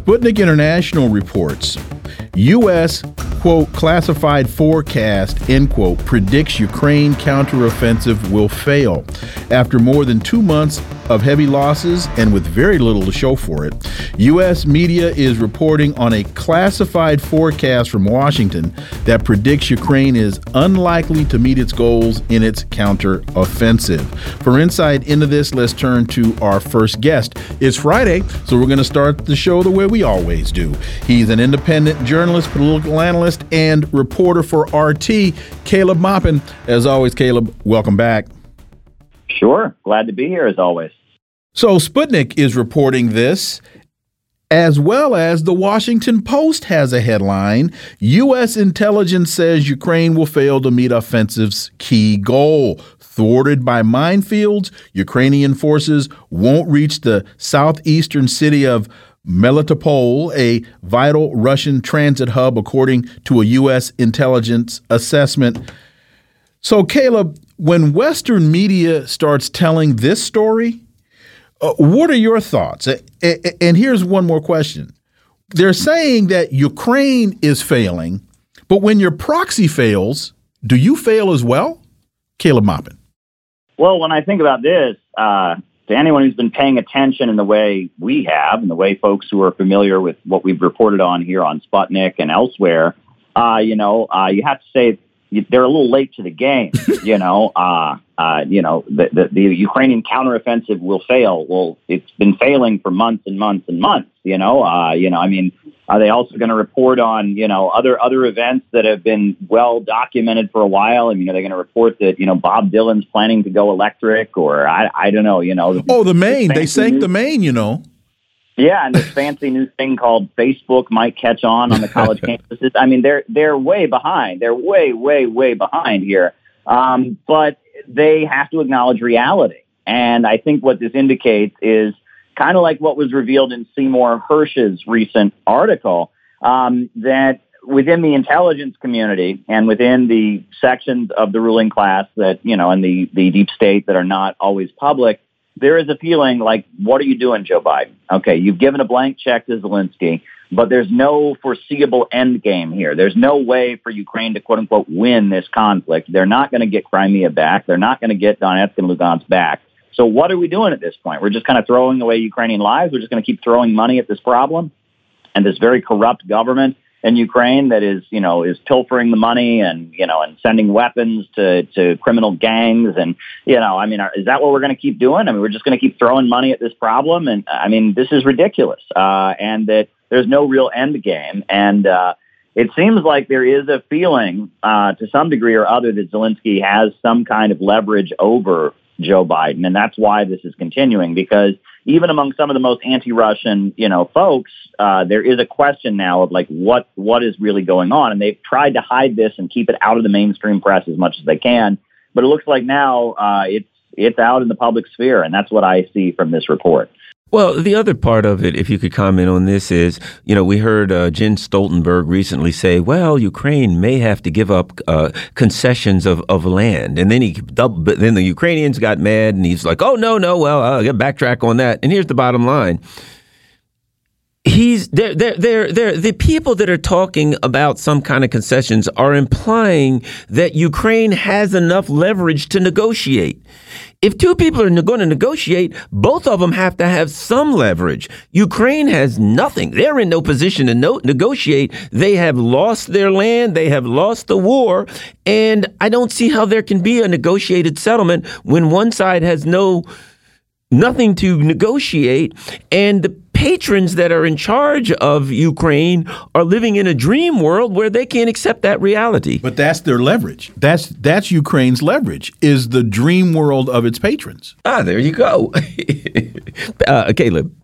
Sputnik International reports U.S. quote classified forecast end quote predicts Ukraine counteroffensive will fail after more than two months of heavy losses and with very little to show for it. U.S. media is reporting on a classified forecast from Washington that predicts Ukraine is unlikely to meet its goals in its counteroffensive. For insight into this, let's turn to our first guest. It's Friday, so we're going to start the show the way we always do. He's an independent journalist, political analyst, and reporter for RT, Caleb Maupin. As always, Caleb, welcome back. Sure. Glad to be here as always. So Sputnik is reporting this, as well as the Washington Post has a headline U.S. intelligence says Ukraine will fail to meet offensive's key goal. Thwarted by minefields, Ukrainian forces won't reach the southeastern city of Melitopol, a vital Russian transit hub, according to a U.S. intelligence assessment. So, Caleb, when Western media starts telling this story, uh, what are your thoughts? And here's one more question. They're saying that Ukraine is failing, but when your proxy fails, do you fail as well? Caleb Maupin. Well, when I think about this, uh, to anyone who's been paying attention in the way we have, and the way folks who are familiar with what we've reported on here on Sputnik and elsewhere, uh, you know, uh, you have to say they're a little late to the game. you know, uh, uh, you know, the, the, the Ukrainian counteroffensive will fail. Well, it's been failing for months and months and months. You know, uh, you know, I mean, are they also going to report on you know other other events that have been well documented for a while? I mean, are they going to report that you know Bob Dylan's planning to go electric, or I I don't know. You know, oh, the Maine, they sank the Maine. You know. Yeah, and this fancy new thing called Facebook might catch on on the college campuses. I mean, they're they're way behind. They're way, way, way behind here. Um, but they have to acknowledge reality. And I think what this indicates is kind of like what was revealed in Seymour Hersh's recent article um, that within the intelligence community and within the sections of the ruling class that, you know, and the, the deep state that are not always public, there is a feeling like, what are you doing, Joe Biden? Okay, you've given a blank check to Zelensky, but there's no foreseeable end game here. There's no way for Ukraine to quote unquote win this conflict. They're not going to get Crimea back. They're not going to get Donetsk and Lugansk back. So what are we doing at this point? We're just kind of throwing away Ukrainian lives. We're just going to keep throwing money at this problem and this very corrupt government in Ukraine that is, you know, is pilfering the money and, you know, and sending weapons to, to criminal gangs. And, you know, I mean, are, is that what we're going to keep doing? I mean, we're just going to keep throwing money at this problem. And I mean, this is ridiculous. Uh, and that there's no real end game. And, uh, it seems like there is a feeling, uh, to some degree or other, that Zelensky has some kind of leverage over Joe Biden, and that's why this is continuing. Because even among some of the most anti-Russian, you know, folks, uh, there is a question now of like what what is really going on, and they've tried to hide this and keep it out of the mainstream press as much as they can. But it looks like now uh, it's it's out in the public sphere, and that's what I see from this report. Well, the other part of it, if you could comment on this, is you know we heard uh, Jens Stoltenberg recently say, "Well, Ukraine may have to give up uh, concessions of, of land," and then he then the Ukrainians got mad, and he's like, "Oh no, no, well, I'll get backtrack on that." And here's the bottom line: he's they're, they're, they're, the people that are talking about some kind of concessions are implying that Ukraine has enough leverage to negotiate. If two people are going to negotiate, both of them have to have some leverage. Ukraine has nothing. They're in no position to no- negotiate. They have lost their land. They have lost the war. And I don't see how there can be a negotiated settlement when one side has no nothing to negotiate and the patrons that are in charge of Ukraine are living in a dream world where they can't accept that reality. But that's their leverage. That's that's Ukraine's leverage is the dream world of its patrons. Ah, there you go. uh, Caleb.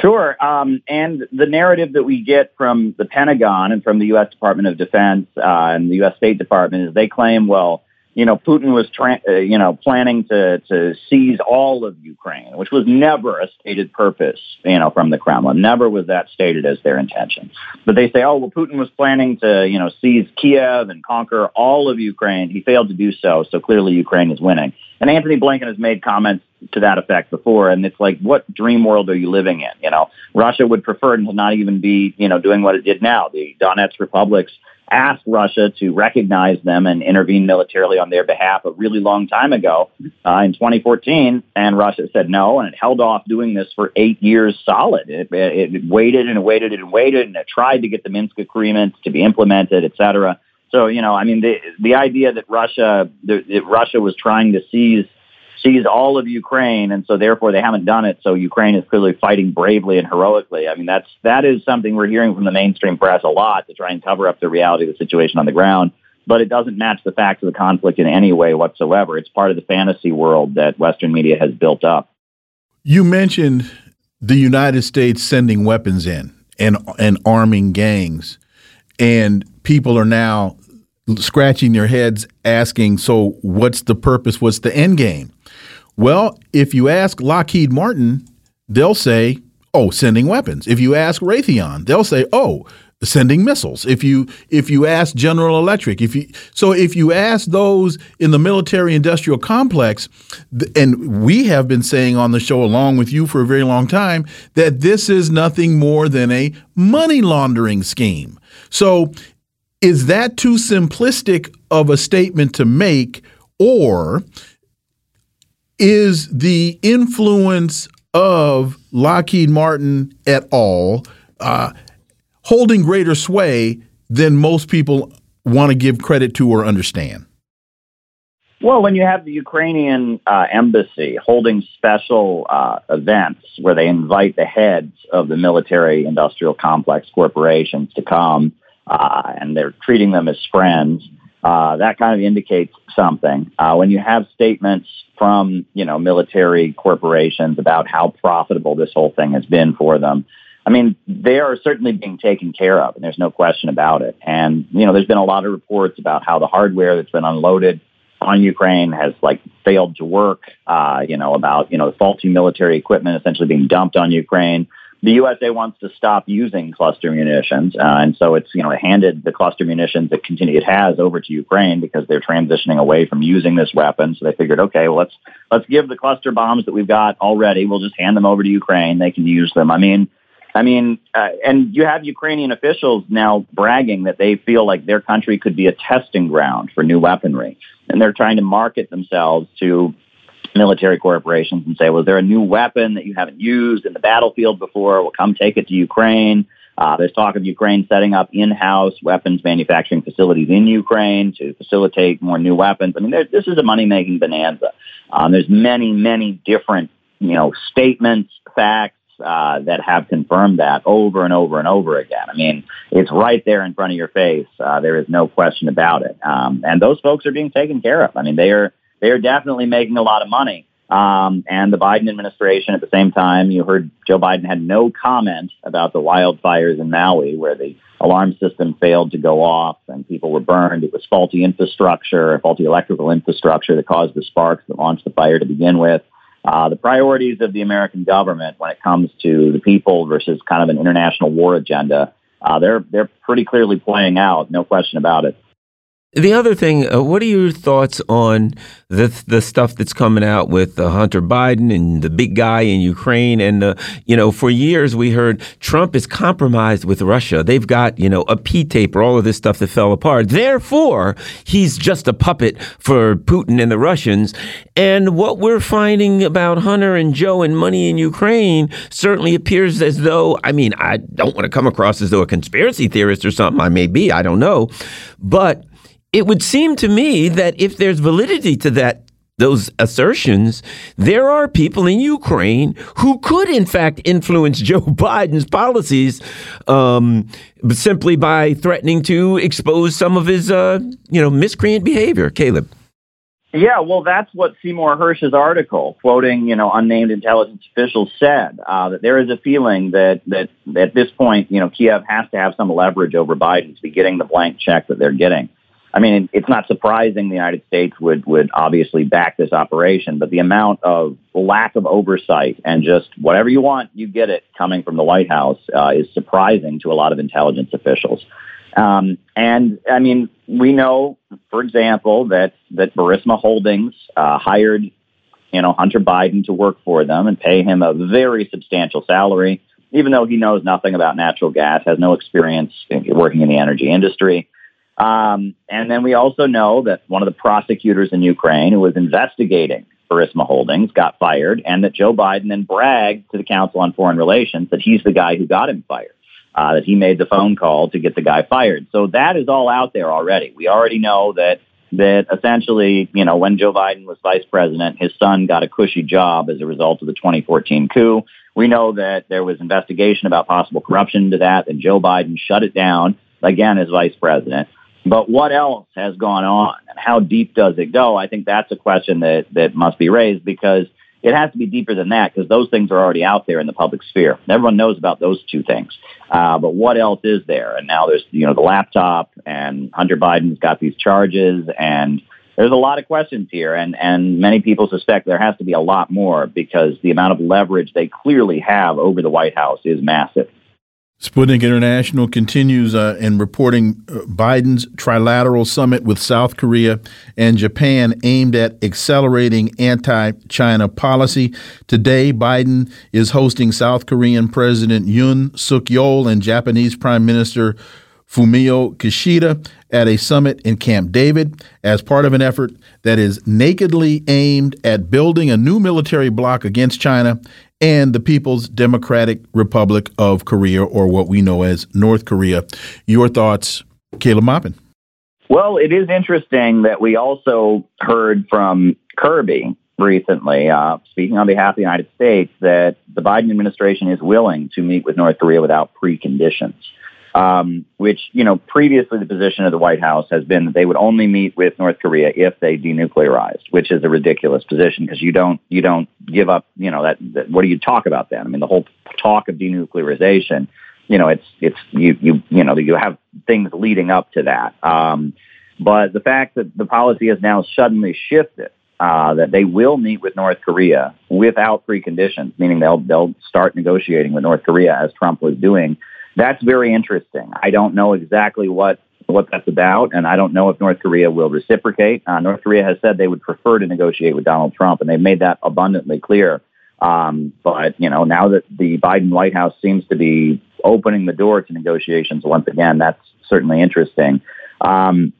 Sure. Um, and the narrative that we get from the Pentagon and from the U.S. Department of Defense uh, and the U.S. State Department is they claim, well, you know, Putin was, tra- uh, you know, planning to, to seize all of Ukraine, which was never a stated purpose, you know, from the Kremlin. Never was that stated as their intention. But they say, oh, well, Putin was planning to, you know, seize Kiev and conquer all of Ukraine. He failed to do so, so clearly Ukraine is winning. And Antony Blinken has made comments to that effect before, and it's like, what dream world are you living in? You know, Russia would prefer to not even be, you know, doing what it did now. The Donetsk republics asked Russia to recognize them and intervene militarily on their behalf a really long time ago uh, in 2014, and Russia said no, and it held off doing this for eight years solid. It, it, it waited and waited and waited, and it tried to get the Minsk agreements to be implemented, et cetera. So, you know, I mean, the the idea that Russia that Russia was trying to seize seize all of Ukraine, and so therefore they haven't done it. So Ukraine is clearly fighting bravely and heroically. I mean, that's that is something we're hearing from the mainstream press a lot to try and cover up the reality of the situation on the ground. But it doesn't match the facts of the conflict in any way whatsoever. It's part of the fantasy world that Western media has built up. You mentioned the United States sending weapons in and and arming gangs, and people are now scratching their heads asking, so what's the purpose? What's the end game? Well, if you ask Lockheed Martin, they'll say, "Oh, sending weapons." If you ask Raytheon, they'll say, "Oh, sending missiles." If you if you ask General Electric, if you so if you ask those in the military industrial complex, and we have been saying on the show along with you for a very long time that this is nothing more than a money laundering scheme. So, is that too simplistic of a statement to make, or is the influence of Lockheed Martin et al. Uh, holding greater sway than most people want to give credit to or understand? Well, when you have the Ukrainian uh, embassy holding special uh, events where they invite the heads of the military industrial complex corporations to come, uh, and they're treating them as friends, uh, that kind of indicates something. Uh, when you have statements from, you know, military corporations about how profitable this whole thing has been for them, I mean, they are certainly being taken care of, and there's no question about it. And, you know, there's been a lot of reports about how the hardware that's been unloaded on Ukraine has like failed to work, uh, you know, about, you know, the faulty military equipment essentially being dumped on Ukraine the USA wants to stop using cluster munitions, uh, and so it's you know it handed the cluster munitions that continue it has over to Ukraine because they're transitioning away from using this weapon. So they figured, okay, well let's let's give the cluster bombs that we've got already. We'll just hand them over to Ukraine. They can use them. I mean, I mean, uh, and you have Ukrainian officials now bragging that they feel like their country could be a testing ground for new weaponry, and they're trying to market themselves to military corporations and say, well, is there a new weapon that you haven't used in the battlefield before? Well, come take it to Ukraine. Uh, there's talk of Ukraine setting up in-house weapons manufacturing facilities in Ukraine to facilitate more new weapons. I mean, there, this is a money-making bonanza. Um, there's many, many different, you know, statements, facts uh, that have confirmed that over and over and over again. I mean, it's right there in front of your face. Uh, there is no question about it. Um, and those folks are being taken care of. I mean, they are they are definitely making a lot of money. Um, and the Biden administration at the same time, you heard Joe Biden had no comment about the wildfires in Maui where the alarm system failed to go off and people were burned. It was faulty infrastructure, faulty electrical infrastructure that caused the sparks that launched the fire to begin with. Uh, the priorities of the American government when it comes to the people versus kind of an international war agenda, uh, they're they're pretty clearly playing out, no question about it. The other thing, uh, what are your thoughts on the the stuff that's coming out with uh, Hunter Biden and the big guy in Ukraine? And uh, you know, for years we heard Trump is compromised with Russia. They've got you know a P tape or all of this stuff that fell apart. Therefore, he's just a puppet for Putin and the Russians. And what we're finding about Hunter and Joe and money in Ukraine certainly appears as though I mean I don't want to come across as though a conspiracy theorist or something. I may be. I don't know, but it would seem to me that if there's validity to that those assertions, there are people in Ukraine who could, in fact, influence Joe Biden's policies um, simply by threatening to expose some of his, uh, you know, miscreant behavior. Caleb. Yeah, well, that's what Seymour Hersh's article, quoting you know unnamed intelligence officials, said uh, that there is a feeling that that at this point, you know, Kiev has to have some leverage over Biden to be getting the blank check that they're getting. I mean, it's not surprising the United States would would obviously back this operation, but the amount of lack of oversight and just whatever you want, you get it coming from the White House uh, is surprising to a lot of intelligence officials. Um, and I mean, we know, for example, that that Burisma Holdings uh, hired, you know, Hunter Biden to work for them and pay him a very substantial salary, even though he knows nothing about natural gas, has no experience working in the energy industry. Um, and then we also know that one of the prosecutors in Ukraine who was investigating Burisma Holdings got fired, and that Joe Biden then bragged to the Council on Foreign Relations that he's the guy who got him fired uh, that he made the phone call to get the guy fired. So that is all out there already. We already know that that essentially, you know, when Joe Biden was vice president, his son got a cushy job as a result of the 2014 coup. We know that there was investigation about possible corruption to that, and Joe Biden shut it down again as vice president. But what else has gone on, and how deep does it go? I think that's a question that that must be raised because it has to be deeper than that because those things are already out there in the public sphere. Everyone knows about those two things. Uh, but what else is there? And now there's, you know, the laptop and Hunter Biden's got these charges and there's a lot of questions here. And, and many people suspect there has to be a lot more because the amount of leverage they clearly have over the White House is massive. Sputnik International continues uh, in reporting uh, Biden's trilateral summit with South Korea and Japan aimed at accelerating anti China policy. Today, Biden is hosting South Korean President Yoon Suk Yeol and Japanese Prime Minister Fumio Kishida at a summit in Camp David as part of an effort that is nakedly aimed at building a new military bloc against China and the People's Democratic Republic of Korea, or what we know as North Korea. Your thoughts, Caleb Maupin? Well, it is interesting that we also heard from Kirby recently, uh, speaking on behalf of the United States, that the Biden administration is willing to meet with North Korea without preconditions um, which, you know, previously the position of the White House has been that they would only meet with North Korea if they denuclearized, which is a ridiculous position because you don't, you don't give up, you know, that, that, what do you talk about then? I mean, the whole talk of denuclearization, you know, it's, it's, you, you, you know, you have things leading up to that. Um, but the fact that the policy has now suddenly shifted uh, that they will meet with North Korea without preconditions, meaning they'll they'll start negotiating with North Korea as Trump was doing that's very interesting. I don't know exactly what what that's about, and I don't know if North Korea will reciprocate. Uh, North Korea has said they would prefer to negotiate with Donald Trump, and they've made that abundantly clear. Um, but you know, now that the Biden White House seems to be opening the door to negotiations once again, that's certainly interesting. Um,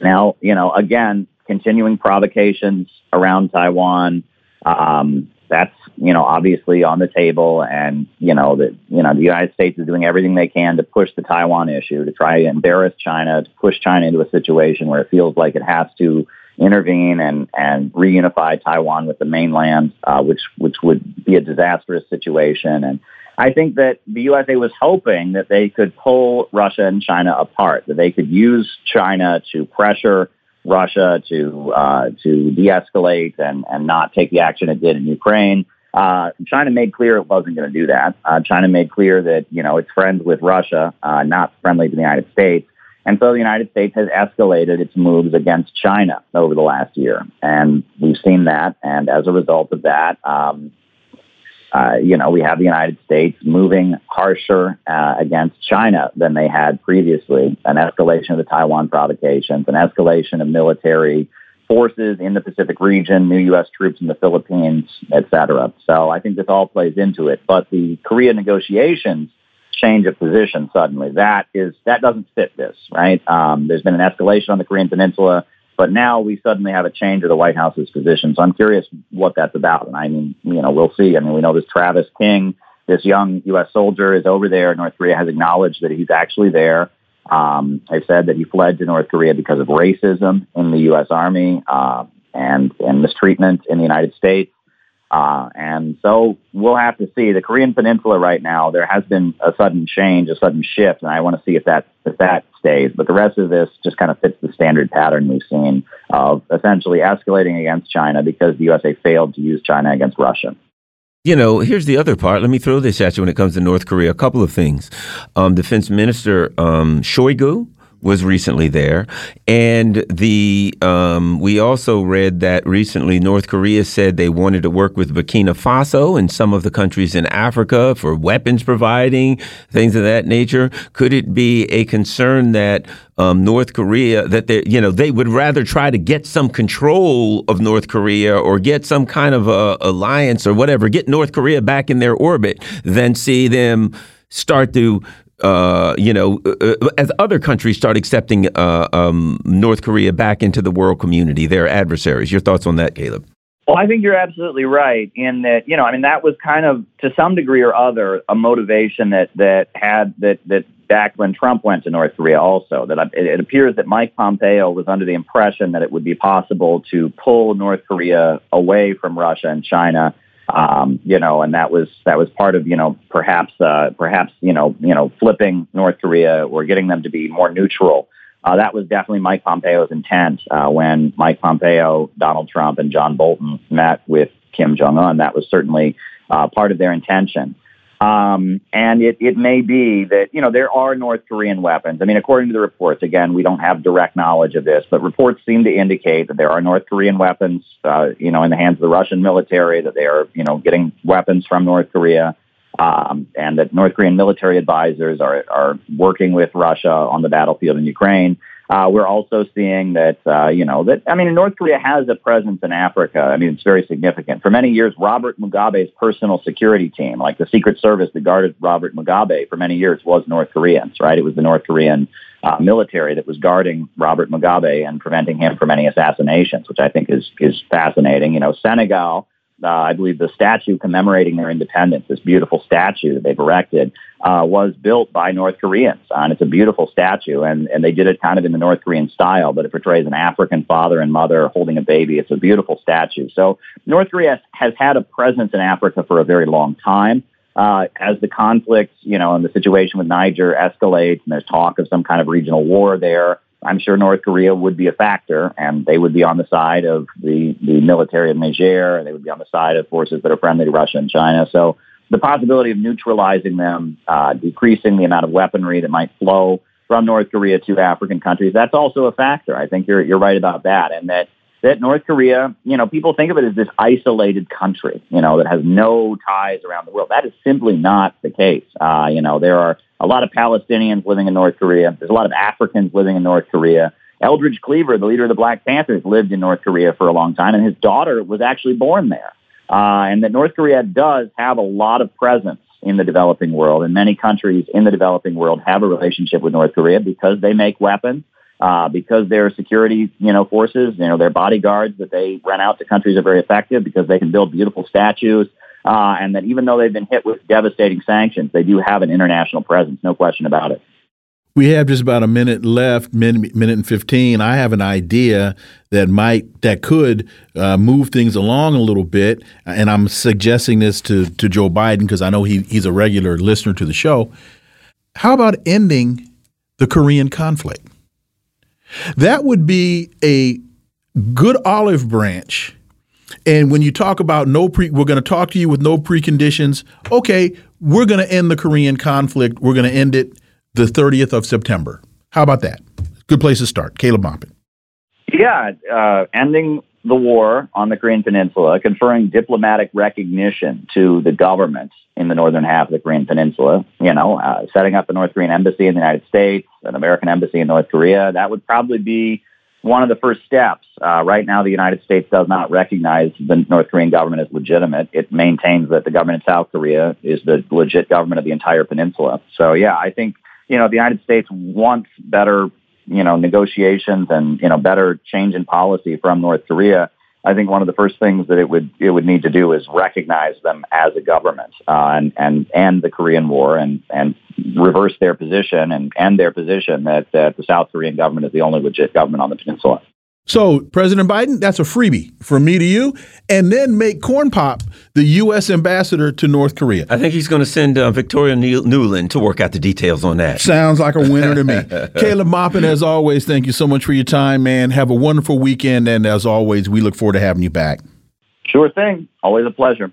now, you know, again, continuing provocations around Taiwan. Um, that's you know obviously on the table, and you know that you know the United States is doing everything they can to push the Taiwan issue, to try to embarrass China, to push China into a situation where it feels like it has to intervene and and reunify Taiwan with the mainland, uh, which which would be a disastrous situation. And I think that the USA was hoping that they could pull Russia and China apart, that they could use China to pressure Russia to uh, to de-escalate and and not take the action it did in Ukraine. Uh, China made clear it wasn't going to do that. Uh, China made clear that you know it's friends with Russia, uh, not friendly to the United States. And so the United States has escalated its moves against China over the last year, and we've seen that. And as a result of that, um, uh, you know, we have the United States moving harsher uh, against China than they had previously, an escalation of the Taiwan provocations, an escalation of military forces in the Pacific region, new U.S. troops in the Philippines, et cetera. So I think this all plays into it. But the Korea negotiations change of position suddenly. That is that doesn't fit this, right? Um, there's been an escalation on the Korean Peninsula. But now we suddenly have a change of the White House's position. So I'm curious what that's about. And I mean, you know, we'll see. I mean, we know this Travis King, this young U.S. soldier, is over there. North Korea has acknowledged that he's actually there. Um, they said that he fled to North Korea because of racism in the U.S. Army uh, and and mistreatment in the United States. Uh, and so we'll have to see. The Korean Peninsula right now, there has been a sudden change, a sudden shift, and I want to see if that if that stays. But the rest of this just kind of fits the standard pattern we've seen of essentially escalating against China because the USA failed to use China against Russia. You know, here's the other part. Let me throw this at you when it comes to North Korea. A couple of things. Um, Defense Minister um, Shoigu was recently there, and the um, we also read that recently North Korea said they wanted to work with Burkina Faso and some of the countries in Africa for weapons providing things of that nature. Could it be a concern that um, North Korea that they you know they would rather try to get some control of North Korea or get some kind of a alliance or whatever, get North Korea back in their orbit than see them start to uh, you know, uh, uh, as other countries start accepting uh, um, North Korea back into the world community, their adversaries. Your thoughts on that, Caleb? Well, I think you're absolutely right in that, you know, I mean, that was kind of, to some degree or other, a motivation that, that had, that, that back when Trump went to North Korea also, that it, it appears that Mike Pompeo was under the impression that it would be possible to pull North Korea away from Russia and China um, you know, and that was that was part of you know perhaps uh, perhaps you know you know flipping North Korea or getting them to be more neutral. Uh, that was definitely Mike Pompeo's intent uh, when Mike Pompeo, Donald Trump, and John Bolton met with Kim Jong Un. That was certainly uh, part of their intention. Um, and it, it may be that, you know, there are North Korean weapons. I mean, according to the reports, again, we don't have direct knowledge of this, but reports seem to indicate that there are North Korean weapons, uh, you know, in the hands of the Russian military, that they are, you know, getting weapons from North Korea. Um, and that North Korean military advisors are, are working with Russia on the battlefield in Ukraine. Uh, we're also seeing that, uh, you know, that, I mean, North Korea has a presence in Africa. I mean, it's very significant. For many years, Robert Mugabe's personal security team, like the Secret Service that guarded Robert Mugabe for many years, was North Koreans, right? It was the North Korean uh, military that was guarding Robert Mugabe and preventing him from any assassinations, which I think is, is fascinating. You know, Senegal, uh, I believe the statue commemorating their independence, this beautiful statue that they've erected, uh, was built by North Koreans. Uh, and it's a beautiful statue, and, and they did it kind of in the North Korean style, but it portrays an African father and mother holding a baby. It's a beautiful statue. So North Korea has had a presence in Africa for a very long time. Uh, as the conflict, you know, and the situation with Niger escalates, and there's talk of some kind of regional war there, I'm sure North Korea would be a factor, and they would be on the side of the, the military of Niger, and they would be on the side of forces that are friendly to Russia and China. So the possibility of neutralizing them, uh, decreasing the amount of weaponry that might flow from North Korea to African countries, that's also a factor. I think you're, you're right about that, and that that North Korea, you know, people think of it as this isolated country, you know, that has no ties around the world. That is simply not the case. Uh, you know, there are a lot of Palestinians living in North Korea. There's a lot of Africans living in North Korea. Eldridge Cleaver, the leader of the Black Panthers, lived in North Korea for a long time, and his daughter was actually born there. Uh, and that North Korea does have a lot of presence in the developing world, and many countries in the developing world have a relationship with North Korea because they make weapons, uh, because their security, you know, forces, you know, their bodyguards that they rent out to countries are very effective because they can build beautiful statues uh, and that even though they've been hit with devastating sanctions, they do have an international presence, no question about it. We have just about a minute left, minute, minute and fifteen. I have an idea that might that could uh, move things along a little bit, and I'm suggesting this to to Joe Biden because I know he he's a regular listener to the show. How about ending the Korean conflict? That would be a good olive branch and when you talk about no pre, we're going to talk to you with no preconditions. Okay, we're going to end the Korean conflict. We're going to end it the 30th of September. How about that? Good place to start. Caleb Maupin. Yeah, uh, ending the war on the Korean Peninsula, conferring diplomatic recognition to the government in the northern half of the Korean Peninsula, you know, uh, setting up a North Korean embassy in the United States, an American embassy in North Korea, that would probably be one of the first steps. Uh, right now, the United States does not recognize the North Korean government as legitimate. It maintains that the government in South Korea is the legit government of the entire peninsula. So, yeah, I think you know the United States wants better, you know, negotiations and you know better change in policy from North Korea. I think one of the first things that it would it would need to do is recognize them as a government uh, and and end the Korean War and and reverse their position and end their position that that the South Korean government is the only legit government on the peninsula. So, President Biden, that's a freebie from me to you. And then make Corn Pop the U.S. ambassador to North Korea. I think he's going to send uh, Victoria Nuland to work out the details on that. Sounds like a winner to me. Caleb Maupin, as always, thank you so much for your time, man. Have a wonderful weekend. And as always, we look forward to having you back. Sure thing. Always a pleasure.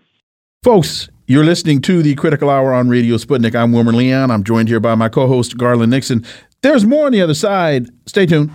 Folks, you're listening to the Critical Hour on Radio Sputnik. I'm Wilmer Leon. I'm joined here by my co host, Garland Nixon. There's more on the other side. Stay tuned.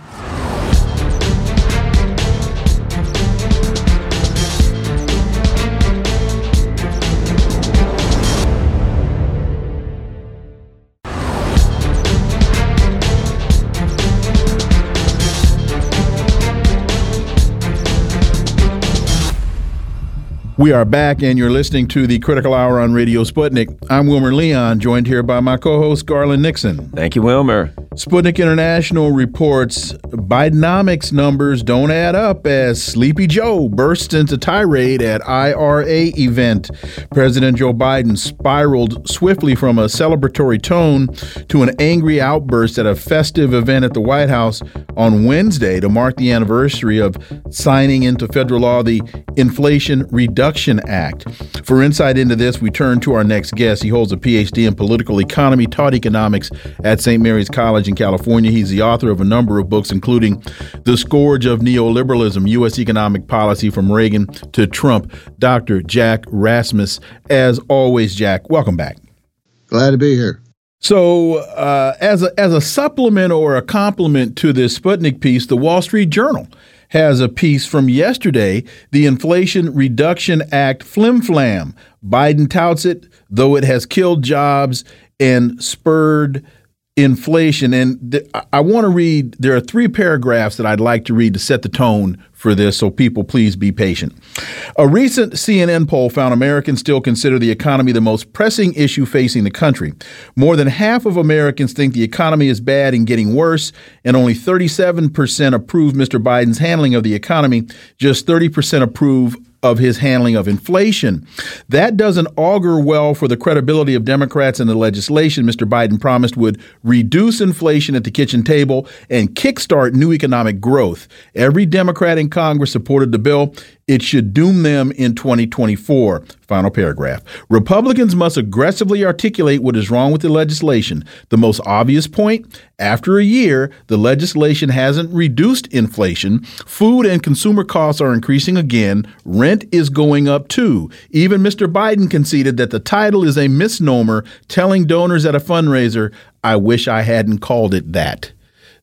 We are back, and you're listening to the Critical Hour on Radio Sputnik. I'm Wilmer Leon, joined here by my co host, Garland Nixon. Thank you, Wilmer. Sputnik International reports Bidenomics numbers don't add up as Sleepy Joe bursts into tirade at IRA event. President Joe Biden spiraled swiftly from a celebratory tone to an angry outburst at a festive event at the White House on Wednesday to mark the anniversary of signing into federal law the Inflation Reduction Reduction Act. For insight into this, we turn to our next guest. He holds a PhD in political economy, taught economics at St. Mary's College in California. He's the author of a number of books, including The Scourge of Neoliberalism U.S. Economic Policy from Reagan to Trump. Dr. Jack Rasmus. As always, Jack, welcome back. Glad to be here. So, uh, as a as a supplement or a complement to this Sputnik piece, the Wall Street Journal has a piece from yesterday the Inflation Reduction Act flim flam. Biden touts it, though it has killed jobs and spurred inflation. And I want to read, there are three paragraphs that I'd like to read to set the tone for this, so people please be patient. A recent CNN poll found Americans still consider the economy the most pressing issue facing the country. More than half of Americans think the economy is bad and getting worse, and only 37% approve Mr. Biden's handling of the economy. Just 30% approve of his handling of inflation. That doesn't augur well for the credibility of Democrats in the legislation Mr. Biden promised would reduce inflation at the kitchen table and kickstart new economic growth. Every Democrat in Congress supported the bill. It should doom them in 2024. Final paragraph. Republicans must aggressively articulate what is wrong with the legislation. The most obvious point after a year, the legislation hasn't reduced inflation. Food and consumer costs are increasing again. Rent is going up too. Even Mr. Biden conceded that the title is a misnomer, telling donors at a fundraiser, I wish I hadn't called it that.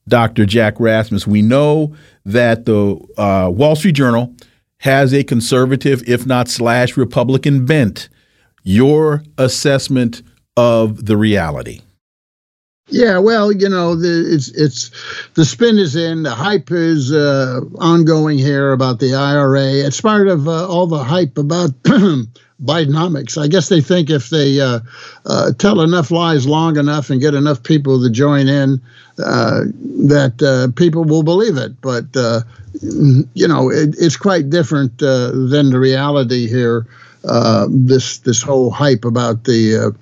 Dr. Jack Rasmus, we know that the uh, Wall Street Journal has a conservative, if not slash Republican bent. Your assessment of the reality. Yeah, well, you know, the, it's it's the spin is in, the hype is uh, ongoing here about the IRA. It's part of uh, all the hype about Bidenomics. I guess they think if they uh, uh, tell enough lies long enough and get enough people to join in, uh, that uh, people will believe it. But uh, you know, it, it's quite different uh, than the reality here. this this whole hype about the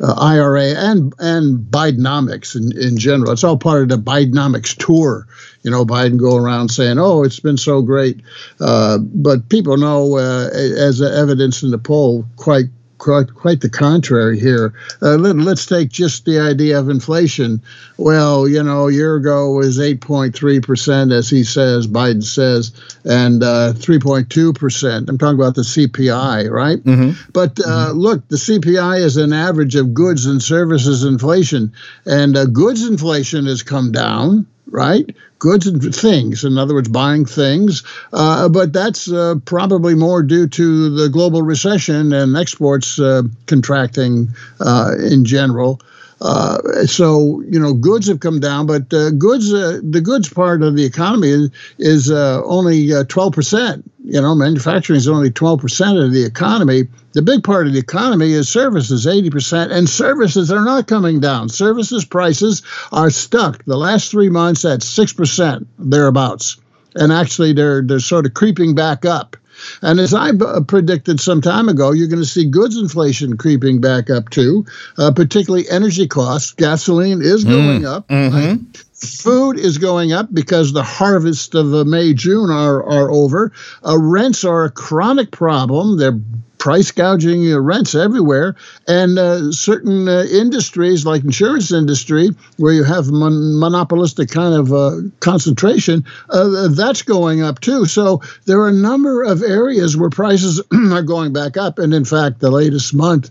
IRA and and Bidenomics in, in general. It's all part of the Bidenomics tour. You know, Biden go around saying, "Oh, it's been so great," uh, but people know, uh, as evidence in the poll, quite quite, quite the contrary here. Uh, let, us take just the idea of inflation. Well, you know, a year ago was 8.3%, as he says, Biden says, and uh, 3.2%. I'm talking about the CPI, right? Mm-hmm. But uh, mm-hmm. look, the CPI is an average of goods and services inflation, and uh, goods inflation has come down right? Goods and things, in other words, buying things. Uh, but that's uh, probably more due to the global recession and exports uh, contracting uh, in general. Uh, so you know, goods have come down, but uh, goods, the goods part of the economy is, is only twelve percent you know, manufacturing is only 12% of the economy. The big part of the economy is services, 80%, and services are not coming down. Services prices are stuck. The last three months at 6%, thereabouts. And actually, they're, they're sort of creeping back up. And as I b- predicted some time ago, you're going to see goods inflation creeping back up too, uh, particularly energy costs. Gasoline is mm, going up. Mm-hmm. Right? Food is going up because the harvest of uh, May, June are, are over. Uh, rents are a chronic problem. They're price gouging uh, rents everywhere, and uh, certain uh, industries like insurance industry, where you have mon- monopolistic kind of uh, concentration, uh, that's going up too. So there are a number of areas where prices are going back up, and in fact, the latest month.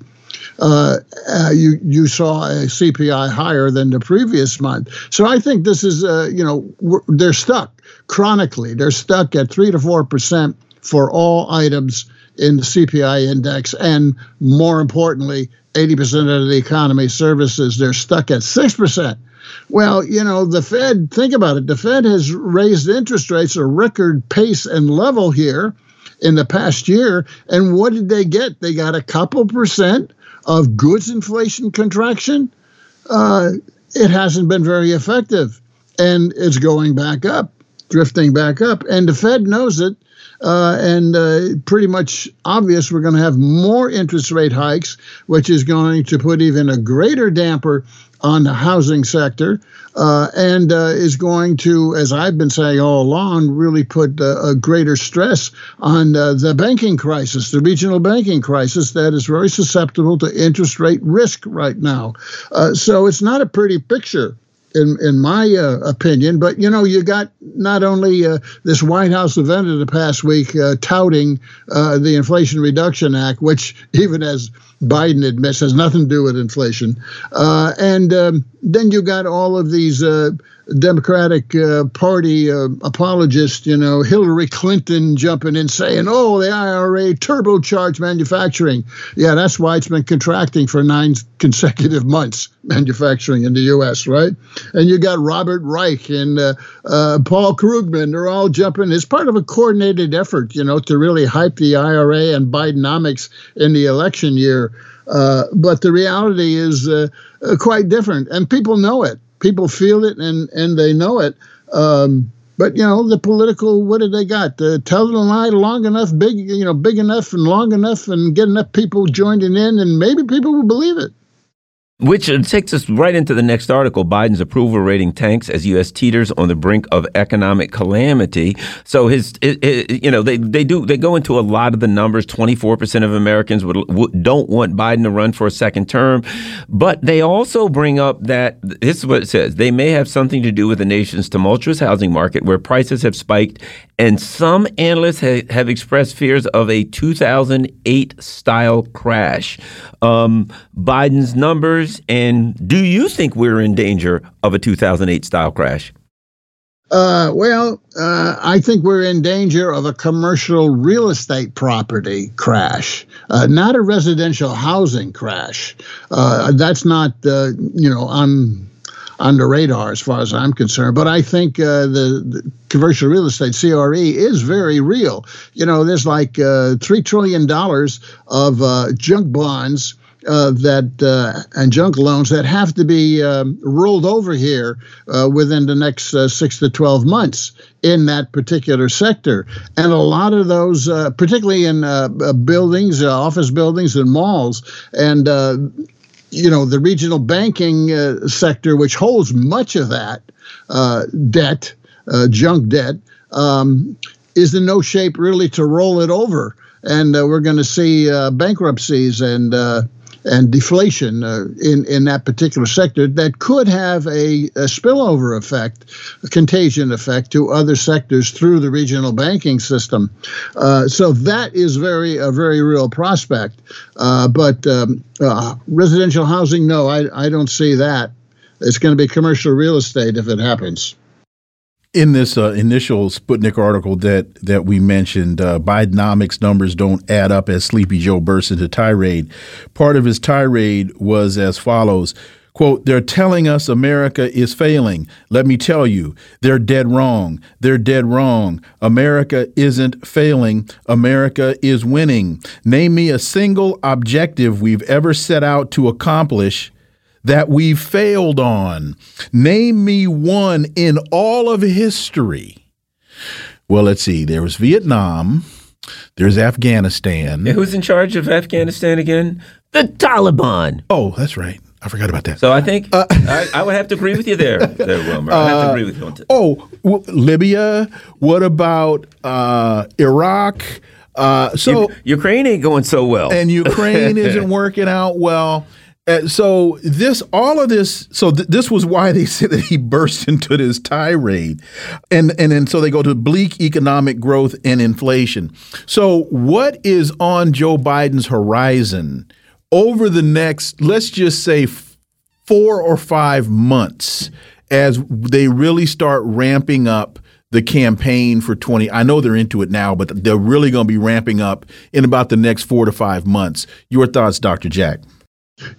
Uh, uh, you you saw a CPI higher than the previous month. So I think this is uh, you know they're stuck chronically. They're stuck at three to four percent for all items in the CPI index, and more importantly, 80% of the economy services, they're stuck at 6%. Well, you know, the Fed, think about it, the Fed has raised interest rates a record pace and level here in the past year. And what did they get? They got a couple percent of goods inflation contraction. Uh, it hasn't been very effective. And it's going back up, drifting back up. And the Fed knows it uh, and uh, pretty much obvious we're going to have more interest rate hikes, which is going to put even a greater damper on the housing sector uh, and uh, is going to, as I've been saying all along, really put uh, a greater stress on uh, the banking crisis, the regional banking crisis that is very susceptible to interest rate risk right now. So it's not a pretty picture in in my uh, opinion. But you know, you got not only uh, this White House event of the past week uh, touting uh, the Inflation Reduction Act, which even as Biden admits has nothing to do with inflation, uh, and um, then you got all of these uh, Democratic uh, Party uh, apologist, you know, Hillary Clinton jumping in saying, oh, the IRA turbocharged manufacturing. Yeah, that's why it's been contracting for nine consecutive months, manufacturing in the U.S., right? And you got Robert Reich and uh, uh, Paul Krugman. They're all jumping. It's part of a coordinated effort, you know, to really hype the IRA and Bidenomics in the election year. Uh, but the reality is uh, quite different, and people know it people feel it and and they know it. Um, but you know the political what did they got? Uh, tell the lie long enough, big you know, big enough and long enough, and get enough people joining in, and maybe people will believe it. Which takes us right into the next article. Biden's approval rating tanks as U.S. teeters on the brink of economic calamity. So his, it, it, you know, they, they do they go into a lot of the numbers. Twenty four percent of Americans would, would, don't want Biden to run for a second term, but they also bring up that this is what it says: they may have something to do with the nation's tumultuous housing market, where prices have spiked, and some analysts ha have expressed fears of a 2008 style crash. Um, Biden's numbers and do you think we're in danger of a 2008 style crash? Uh, well, uh, I think we're in danger of a commercial real estate property crash, uh, not a residential housing crash. Uh, that's not, uh, you know, on on the radar as far as I'm concerned. But I think uh, the, the, commercial real estate (CRE) is very real. You know, there's like three trillion dollars of junk bonds uh, that uh, and junk loans that have to be um, rolled over here uh, within the next uh, six to 12 months in that particular sector. And a lot of those, uh, particularly in uh, buildings, office buildings, and malls, and you know the regional banking sector, which holds much of that debt, junk debt, um, is in no shape really to roll it over and uh, we're going to see uh, bankruptcies and uh, and deflation uh, in in that particular sector that could have a, a, spillover effect, a contagion effect to other sectors through the regional banking system. Uh, so that is very a very real prospect. Uh, but um, uh, residential housing, no, I I don't see that. It's going to be commercial real estate if it happens in this uh, initial Sputnik article that that we mentioned, uh, Bidenomics numbers don't add up as Sleepy Joe burst into tirade. Part of his tirade was as follows. Quote, they're telling us America is failing. Let me tell you, they're dead wrong. They're dead wrong. America isn't failing. America is winning. Name me a single objective we've ever set out to accomplish that we failed on. Name me one in all of history. Well, let's see. There was Vietnam. There's Afghanistan. who's in charge of Afghanistan again? The Taliban. Oh, that's right. I forgot about that. So I think uh, I, I, would have to agree with you there, there Wilmer. I have to agree with you on that. Oh, well, Libya. What about uh, Iraq? Uh, so U Ukraine ain't going so well, and Ukraine isn't working out well. Uh, so this, all of this, so th this was why they said that he burst into this tirade, and and then so they go to bleak economic growth and inflation. So what is on Joe Biden's horizon over the next, let's just say, four or five months, as they really start ramping up the campaign for 20 I know they're into it now but they're really going to be ramping up in about the next 4 to 5 months your thoughts Dr. Jack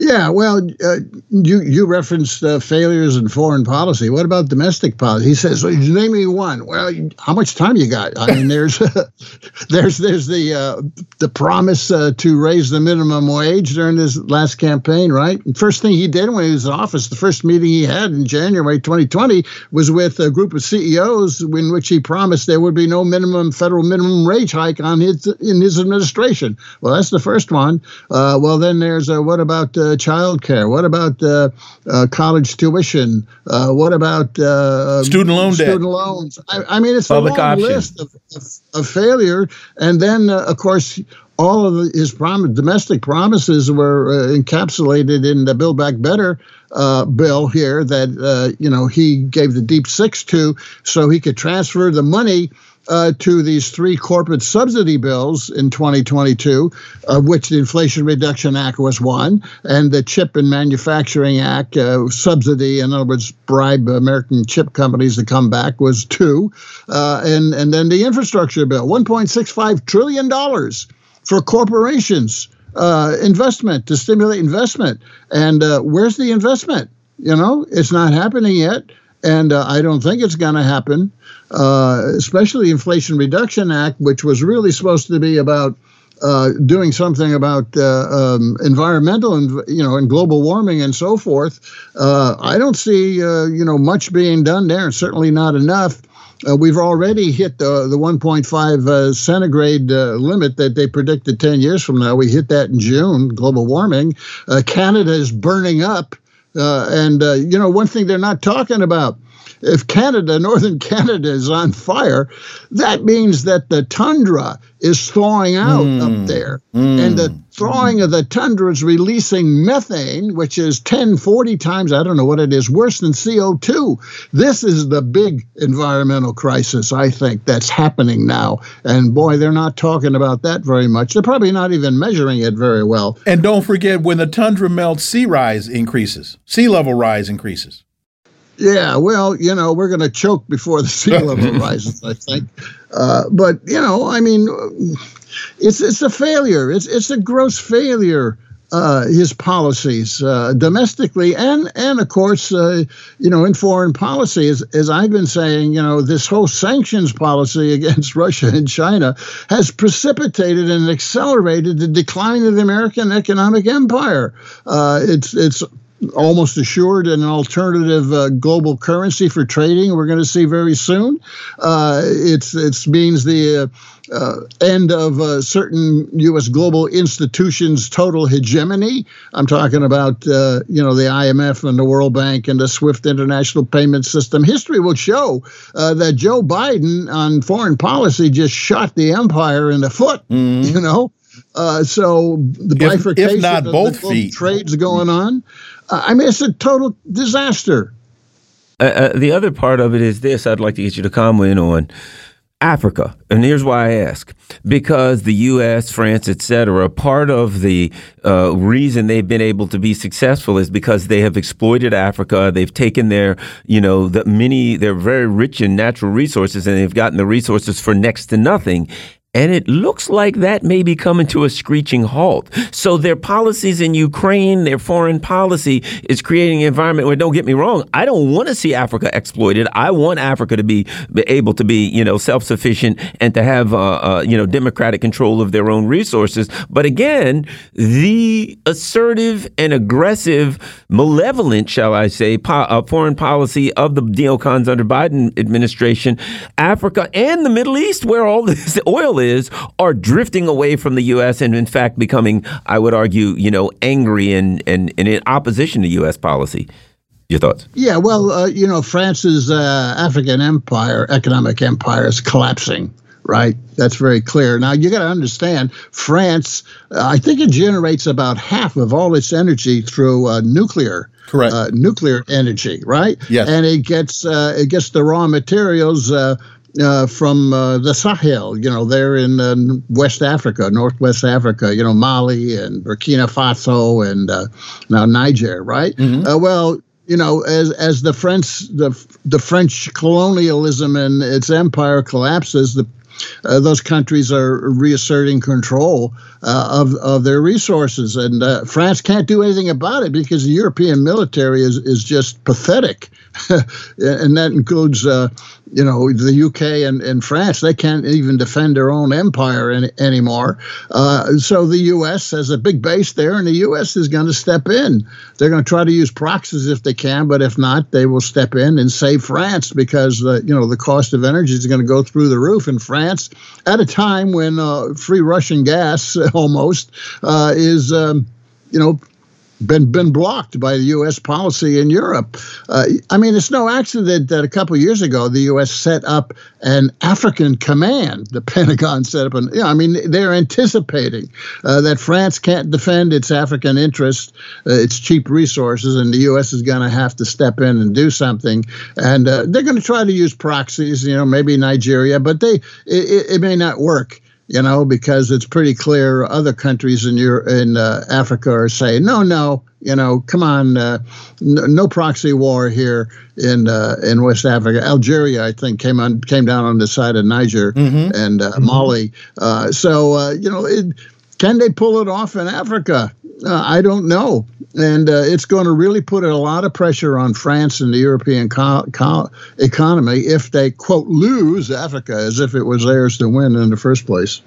yeah, well, uh, you you referenced uh, failures in foreign policy. What about domestic policy? He says, well, "Name me one." Well, how much time you got? I mean, there's there's there's the uh, the promise uh, to raise the minimum wage during his last campaign, right? First thing he did when he was in office, the first meeting he had in January 2020 was with a group of CEOs in which he promised there would be no minimum federal minimum wage hike on his in his administration. Well, that's the first one. Uh, well, then there's what about about uh, child care? What about uh, uh, college tuition? Uh, what about uh, student loan student debt? loans? I, I, mean, it's Public a long option. list of, of, of, failure. And then, uh, of course, all of his prom- domestic promises were encapsulated in the Build Back Better bill here that you know he gave the deep six to, so he could transfer the money uh, to these three corporate subsidy bills in 2022, of which the Inflation Reduction Act was one, and the Chip and Manufacturing Act uh, subsidy, in other words, bribe American chip companies to come back, was two, uh, and and then the infrastructure bill, 1.65 trillion dollars for corporations. Uh, investment to stimulate investment, and uh, where's the investment? You know, it's not happening yet and uh, I don't think it's going to happen. Uh, especially the Inflation Reduction Act, which was really supposed to be about uh, doing something about uh, um, environmental and you know and global warming and so forth. Uh, I don't see uh, you know much being done there, and certainly not enough. Uh, we've already hit the the 1.5 uh, centigrade limit that they predicted 10 years from now. We hit that in June. Global warming. Canada is burning up. Uh, and, uh, you know, one thing they're not talking about if Canada, northern Canada, is on fire, that means that the tundra is thawing out mm. up there. Mm. And the thawing of the tundra is releasing methane, which is 10, 40 times, I don't know what it is, worse than CO2. This is the big environmental crisis, I think, that's happening now. And boy, they're not talking about that very much. They're probably not even measuring it very well. And don't forget, when the tundra melts, sea rise increases, sea level rise increases. Yeah, well, you know, we're going to choke before the sea level rises, I think. Uh, but you know, I mean, it's it's a failure. It's it's a gross failure. Uh, his policies uh, domestically and and of course uh, you know in foreign policy as, as I've been saying you know this whole sanctions policy against Russia and China has precipitated and accelerated the decline of the American economic empire. Uh, it's it's almost assured an alternative uh, global currency for trading. We're going to see very soon. Uh, it's it means the uh, uh end of uh, certain U.S. global institutions' total hegemony. I'm talking about uh, you know the IMF and the World Bank and the SWIFT international payment system. History will show that Joe Biden on foreign policy just shot the empire in the foot. Mm. You know. Uh, so the bifurcation if, if not both feet. trades going on. I mean, it's a total disaster. Uh, uh, the other part of it is this I'd like to get you to comment on. Africa. And here's why I ask. Because the U.S., France, etc., part of the uh, reason they've been able to be successful is because they have exploited Africa. They've taken their, you know, the many, they're very rich in natural resources and they've gotten the resources for next to nothing. And it looks like that may be coming to a screeching halt. So their policies in Ukraine, their foreign policy is creating an environment where, don't get me wrong, I don't want to see Africa exploited. I want Africa to be, able to be, you know, self-sufficient and to have, uh, uh, you know, democratic control of their own resources. But again, the assertive and aggressive, malevolent, shall I say, po uh, foreign policy of the neocons under Biden administration, Africa and the Middle East, where all this oil is is, are drifting away from the U.S. and, in fact, becoming, I would argue, you know, angry and, and, and in opposition to U.S. policy. Your thoughts? Yeah, well, uh, you know, France's uh, African empire, economic empire, is collapsing right? That's very clear. Now you got to understand, France, uh, I think it generates about half of all its energy through uh, nuclear. Correct. Uh, nuclear energy, right? Yes. And it gets uh, it gets the raw materials. Uh, uh, from the Sahel, you know, they're in West Africa, Northwest Africa, you know, Mali and Burkina Faso and now Niger, right? Mm-hmm. well, you know, as as the French the the French colonialism and its empire collapses, the uh, those countries are reasserting control uh, of, of their resources. And uh, France can't do anything about it because the European military is, is just pathetic. and that includes, uh, you know, the UK and, and France. They can't even defend their own empire any, anymore. Uh, so the U.S. has a big base there, and the U.S. is going to step in. They're going to try to use proxies if they can, but if not, they will step in and save France because, uh, you know, the cost of energy is going to go through the roof in France at a time when uh, free Russian gas almost uh, is, um, you know, been been blocked by the U.S. policy in Europe. Uh, I mean, it's no accident that a couple years ago the U.S. set up an African command. The Pentagon set up an. I mean, they're anticipating uh, that France can't defend its African interests, uh, its cheap resources, and the U.S. is going to have to step in and do something. And uh, they're going to try to use proxies. You know, maybe Nigeria, but they it, it may not work you know, because it's pretty clear other countries in your in uh, Africa are saying, no, no, you know, come on, uh, no, no, proxy war here in uh, in West Africa. Algeria, I think, came on came down on the side of Niger mm-hmm. and uh, mm-hmm. Mali. Uh, so uh, you know, it, can they pull it off in Africa? I don't know and uh, it's going to really put a lot of pressure on France and the European co- co- economy if they quote lose Africa as if it was theirs to win in the first place.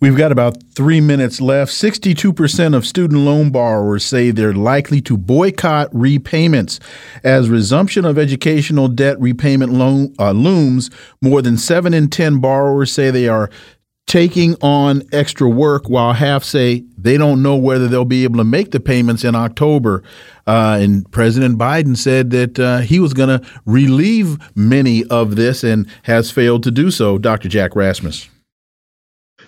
We've got about three minutes left. 62% of student loan borrowers say they're likely to boycott repayments. As resumption of educational debt repayment loan, uh, looms, more than 7 in 10 borrowers say they are taking on extra work while half say they don't know whether they'll be able to make the payments in October. Uh, and President Biden said that uh, he was going to relieve many of this and has failed to do so. Dr. Jack Rasmus.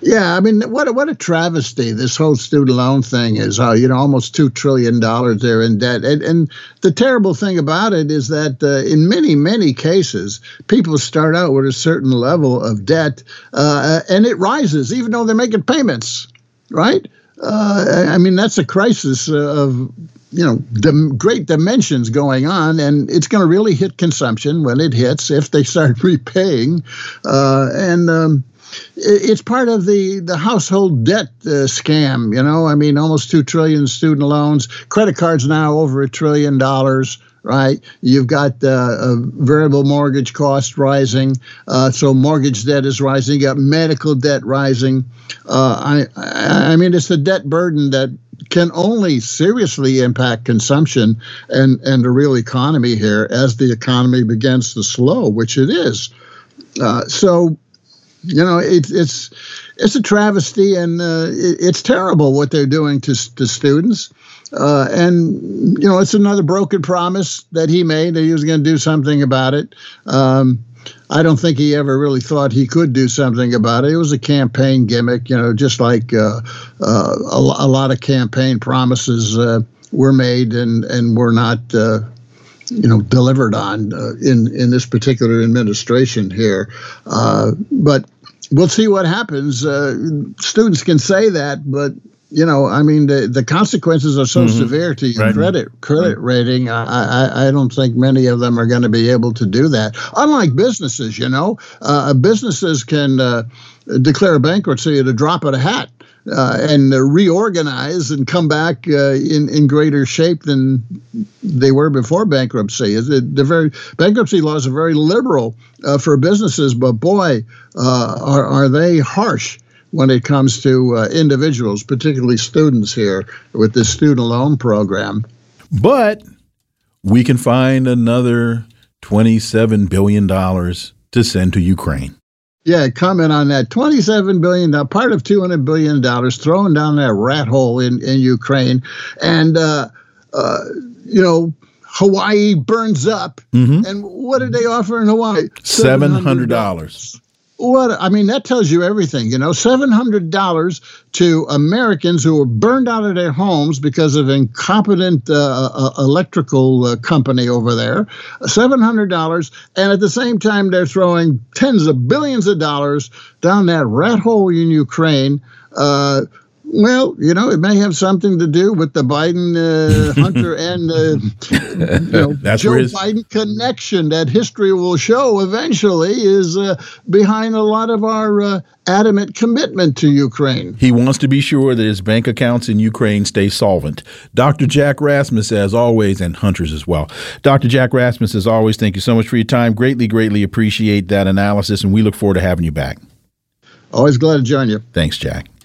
Yeah, I mean, what a, what a travesty this whole student loan thing is. Uh, you know, almost two trillion dollars they're in debt, and, and the terrible thing about it is that uh, in many many cases, people start out with a certain level of debt, uh, and it rises even though they're making payments, right? Uh, I mean, that's a crisis of you know the great dimensions going on and it's going to really hit consumption when it hits if they start repaying uh, and um, it's part of the the household debt uh, scam. You know, I mean, almost two trillion student loans, credit cards now over a trillion dollars. Right, you've got uh, variable mortgage cost rising, uh, so mortgage debt is rising. You got medical debt rising. Uh, I, I mean, it's the debt burden that can only seriously impact consumption and, and the real economy here as the economy begins to slow, which it is. Uh, so you know, it's it's it's a travesty, and uh, it, it's terrible what they're doing to to students. Uh, and you know, it's another broken promise that he made that he was going to do something about it. Um, I don't think he ever really thought he could do something about it. It was a campaign gimmick, you know, just like uh, uh, a, a, lot of campaign promises uh, were made and and were not uh, you know delivered on uh, in in this particular administration here. Uh, but we'll see what happens. Uh, students can say that, but you know, I mean, the, the consequences are so mm-hmm. severe to your right. credit credit rating. I, I, I don't think many of them are going to be able to do that. Unlike businesses, you know, uh, businesses can uh, declare bankruptcy at a drop of a hat uh, and reorganize and come back uh, in in greater shape than they were before bankruptcy. It, The very bankruptcy laws are very liberal uh, for businesses, but boy, uh, are are they harsh when it comes to uh, individuals, particularly students here with this student loan program. But we can find another twenty-seven billion dollars to send to Ukraine. Yeah, comment on that. $27 billion, part of $200 billion thrown down that rat hole in, in Ukraine. And, uh, uh, you know, Hawaii burns up. Mm-hmm. And what did they offer in Hawaii? $700 what I mean, that tells you everything. You know, seven hundred dollars to Americans who were burned out of their homes because of incompetent uh, uh, electrical uh, company over there. Seven hundred dollars, and at the same time, they're throwing tens of billions of dollars down that rat hole in Ukraine. Well, you know, it may have something to do with the Biden, uh, Hunter, and uh, you know, That's Joe. Biden connection that history will show eventually is uh, behind a lot of our uh, adamant commitment to Ukraine. He wants to be sure that his bank accounts in Ukraine stay solvent. Dr. Jack Rasmus, as always, and Hunter's as well. Dr. Jack Rasmus, as always, thank you so much for your time. Greatly, greatly appreciate that analysis, and we look forward to having you back. Always glad to join you. Thanks, Jack.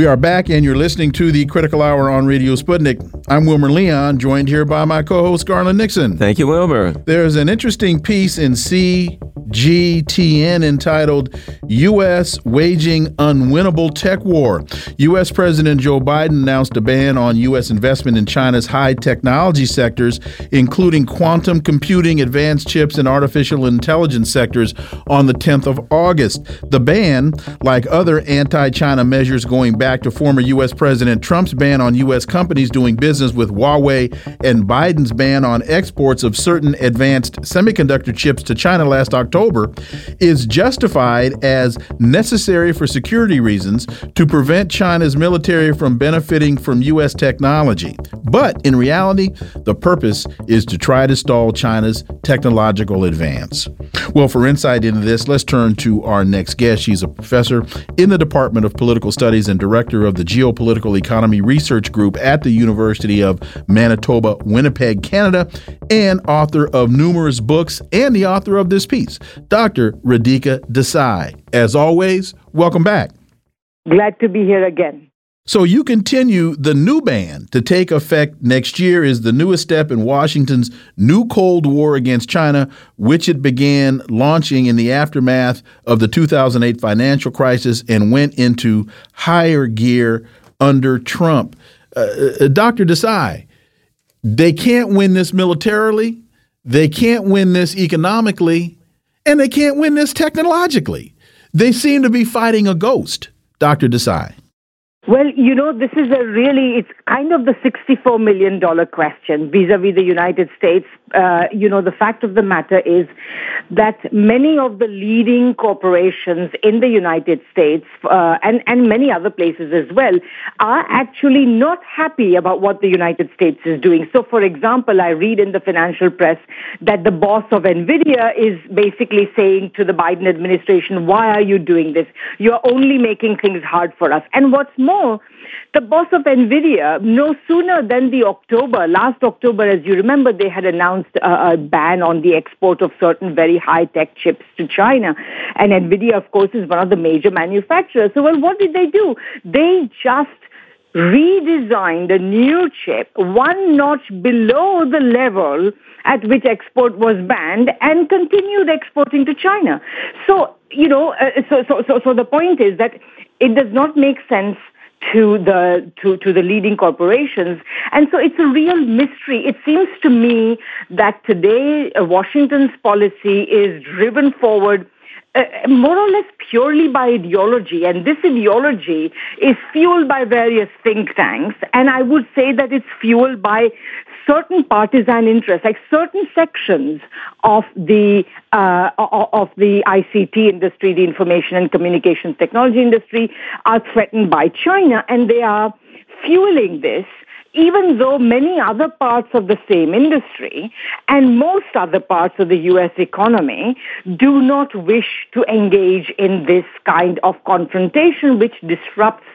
We are back, and you're listening to the Critical Hour on Radio Sputnik. I'm Wilmer Leon, joined here by my co host, Garland Nixon. Thank you, Wilmer. There's an interesting piece in CGTN entitled U.S. Waging Unwinnable Tech War. U.S. President Joe Biden announced a ban on U.S. investment in China's high technology sectors, including quantum computing, advanced chips, and artificial intelligence sectors, on the 10th of August. The ban, like other anti China measures going back to former U.S. President Trump's ban on U.S. companies doing business with Huawei and Biden's ban on exports of certain advanced semiconductor chips to China last October, is justified as necessary for security reasons to prevent China's military from benefiting from U.S. technology. But in reality, the purpose is to try to stall China's technological advance. Well, for insight into this, let's turn to our next guest. She's a professor in the Department of Political Studies and director of the Geopolitical Economy Research Group at the University of Manitoba, Winnipeg, Canada, and author of numerous books and the author of this piece, Dr. Radhika Desai. As always, welcome back. Glad to be here again. So you continue the new ban to take effect next year is the newest step in Washington's new Cold War against China, which it began launching in the aftermath of the 2008 financial crisis and went into higher gear under Trump. Uh, uh Dr. Desai, they can't win this militarily, they can't win this economically, and they can't win this technologically. They seem to be fighting a ghost, Dr. Desai. Well, you know, this is a really, it's kind of the $64 million question vis a vis the United States. Uh, you know, the fact of the matter is that many of the leading corporations in the United States uh, and, and many other places as well are actually not happy about what the United States is doing. So, for example, I read in the financial press that the boss of NVIDIA is basically saying to the Biden administration, why are you doing this? You're only making things hard for us. And what's more, more, the boss of NVIDIA, no sooner than the October, last October, as you remember, they had announced a, a ban on the export of certain very high-tech chips to China. And NVIDIA, of course, is one of the major manufacturers. So, well, what did they do? They just redesigned a new chip one notch below the level at which export was banned and continued exporting to China. So, you know, uh, so, so, so, so the point is that it does not make sense to the to, to the leading corporations. And so it's a real mystery. It seems to me that today uh, Washington's policy is driven forward uh, more or less purely by ideology. And this ideology is fueled by various think tanks. And I would say that it's fueled by certain partisan interests, like certain sections of the uh, of the ICT industry, the information and communications technology industry, are threatened by China, and they are fueling this even though many other parts of the same industry and most other parts of the U.S. economy do not wish to engage in this kind of confrontation, which disrupts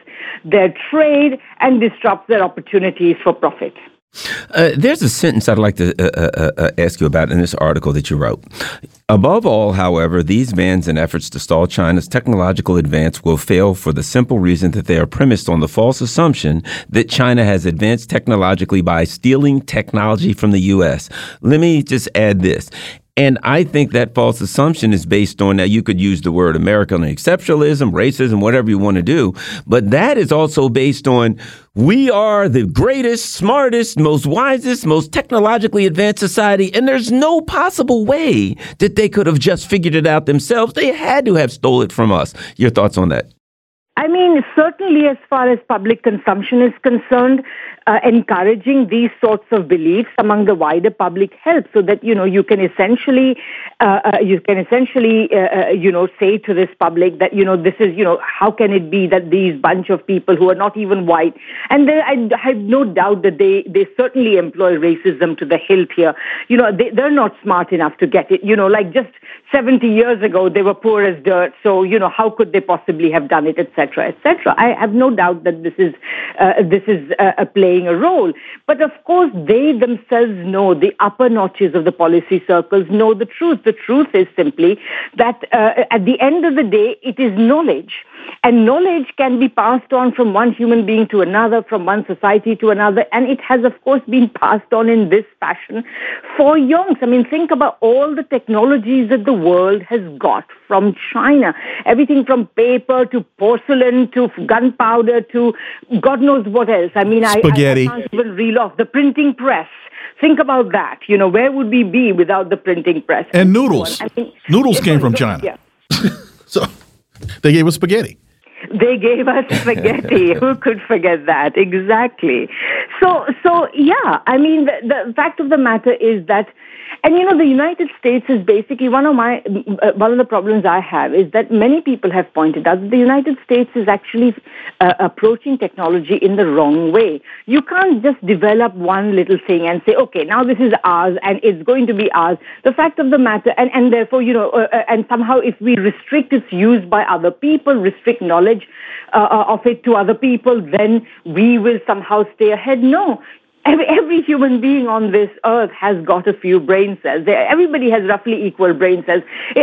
their trade and disrupts their opportunities for profit. Uh, there's a sentence I'd like to uh, uh, uh, uh, ask you about in this article that you wrote. Above all, however, these bans and efforts to stall China's technological advance will fail for the simple reason that they are premised on the false assumption that China has advanced technologically by stealing technology from the U.S. Let me just add this. And I think that false assumption is based on now you could use the word American exceptionalism, racism, whatever you want to do, but that is also based on we are the greatest, smartest, most wisest, most technologically advanced society, and there's no possible way that they could have just figured it out themselves. They had to have stole it from us. Your thoughts on that? I mean, certainly as far as public consumption is concerned, uh, encouraging these sorts of beliefs among the wider public helps so that, you know, you can essentially, uh, uh, you can essentially, uh, uh, you know, say to this public that, you know, this is, you know, how can it be that these bunch of people who are not even white, and they, I have no doubt that they, they certainly employ racism to the hilt here. You know, they, they're not smart enough to get it. You know, like just 70 years ago, they were poor as dirt. So, you know, how could they possibly have done it, etc., etc. I have no doubt that this is, uh, this is uh, playing a role. But of course, they themselves know, the upper notches of the policy circles know the truth. The truth is simply that uh, at the end of the day, it is knowledge and knowledge can be passed on from one human being to another, from one society to another. And it has, of course, been passed on in this fashion for yonks. I mean, think about all the technologies that the world has got from China. Everything from paper to porcelain to gunpowder to God knows what else. I mean, Spaghetti. I, I can't even reel off the printing press. Think about that. You know, where would we be without the printing press? And noodles. I mean, noodles came from China. Yeah. so they gave us spaghetti. They gave us spaghetti. Who could forget that? Exactly. So, so yeah. I mean, the, the fact of the matter is that and you know, the United States is basically one of my uh, one of the problems I have is that many people have pointed out that the United States is actually uh, approaching technology in the wrong way. You can't just develop one little thing and say, okay, now this is ours and it's going to be ours. The fact of the matter, and and therefore, you know, uh, uh and somehow if we restrict its use by other people, restrict knowledge uh, uh, of it to other people, then we will somehow stay ahead. No, every, every human being on this earth has got a few brain cells. Everybody has roughly equal brain cells.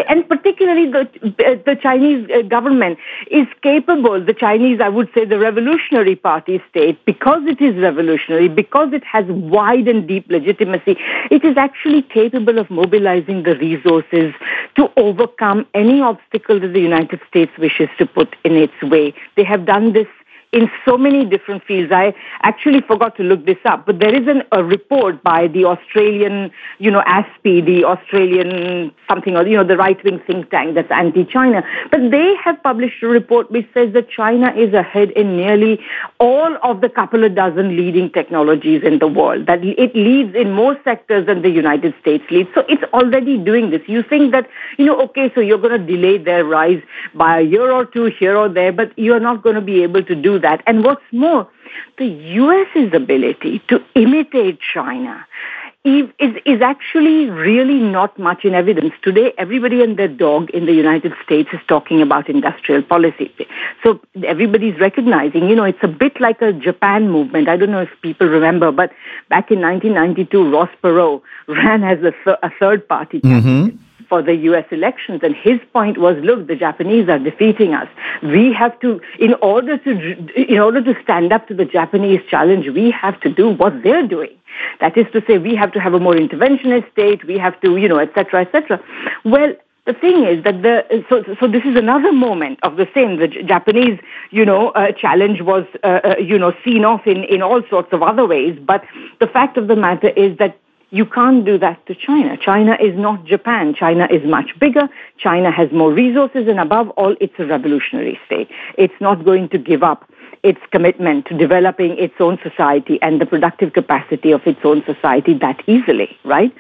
And particularly the, the Chinese uh, government is capable, the Chinese, I would say the revolutionary party state, because it is revolutionary, because it has wide and deep legitimacy, it is actually capable of mobilizing the resources to overcome any obstacle that the United States wishes to put in its way. They have done this in so many different fields. I actually forgot to look this up, but there is an, a report by the Australian, you know, ASPI, the Australian something or, you know, the right-wing think tank that's anti-China. But they have published a report which says that China is ahead in nearly all of the couple of dozen leading technologies in the world, that it leads in more sectors than the United States leads. So it's already doing this. You think that, you know, okay, so you're going to delay their rise by a year or two here or there, but you're not going to be able to do that. And what's more, the US's ability to imitate China is, is actually really not much in evidence. Today, everybody and their dog in the United States is talking about industrial policy. So everybody's recognizing, you know, it's a bit like a Japan movement. I don't know if people remember, but back in 1992, Ross Perot ran as a, th- a third party candidate. Mm-hmm for the US elections. And his point was, look, the Japanese are defeating us. We have to, in order to, in order to stand up to the Japanese challenge, we have to do what they're doing. That is to say, we have to have a more interventionist state. We have to, you know, et cetera, et cetera. Well, the thing is that the so so this is another moment of the same. The Japanese, you know, uh, challenge was uh, uh, you know seen off in in all sorts of other ways. But the fact of the matter is that you can't do that to China. China is not Japan. China is much bigger. China has more resources, and above all, it's a revolutionary state. It's not going to give up its commitment to developing its own society and the productive capacity of its own society that easily, right?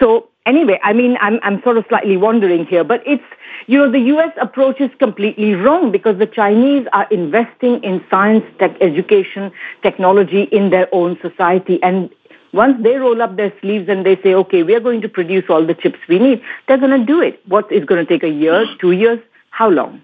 So anyway, I mean, I'm, I'm sort of slightly wondering here, but it's, you know, the U.S. approach is completely wrong because the Chinese are investing in science, tech, education, technology in their own society. And once they roll up their sleeves and they say, okay, we are going to produce all the chips we need, they're going to do it. What is going to take a year, two years? How long?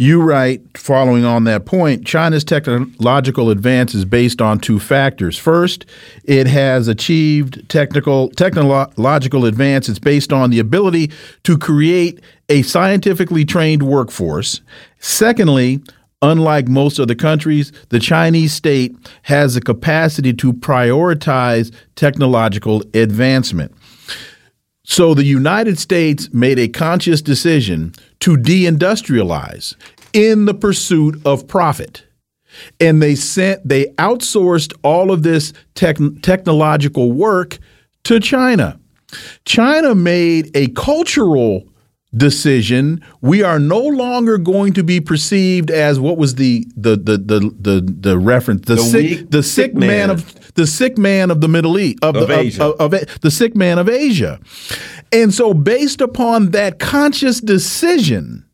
You write, following on that point, China's technological advance is based on two factors. First, it has achieved technical technological advance. It's based on the ability to create a scientifically trained workforce. Secondly, unlike most other countries, the Chinese state has the capacity to prioritize technological advancement. So the United States made a conscious decision to deindustrialize in the pursuit of profit. And they sent they outsourced all of this tech, technological work to China. China made a cultural decision we are no longer going to be perceived as what was the the the the the, the reference the, the sick weak, the sick, sick man. man. of the sick man of the Middle East of, of the Asia. Of, of, of, the sick man of Asia and so based upon that conscious decision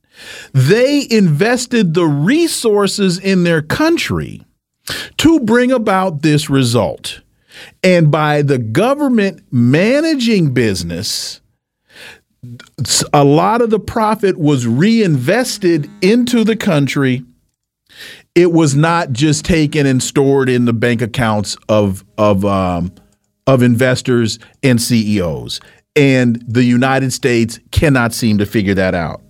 they invested the resources in their country to bring about this result and by the government managing business a lot of the profit was reinvested into the country. It was not just taken and stored in the bank accounts of of um, of investors and CEOs. And the United States cannot seem to figure that out.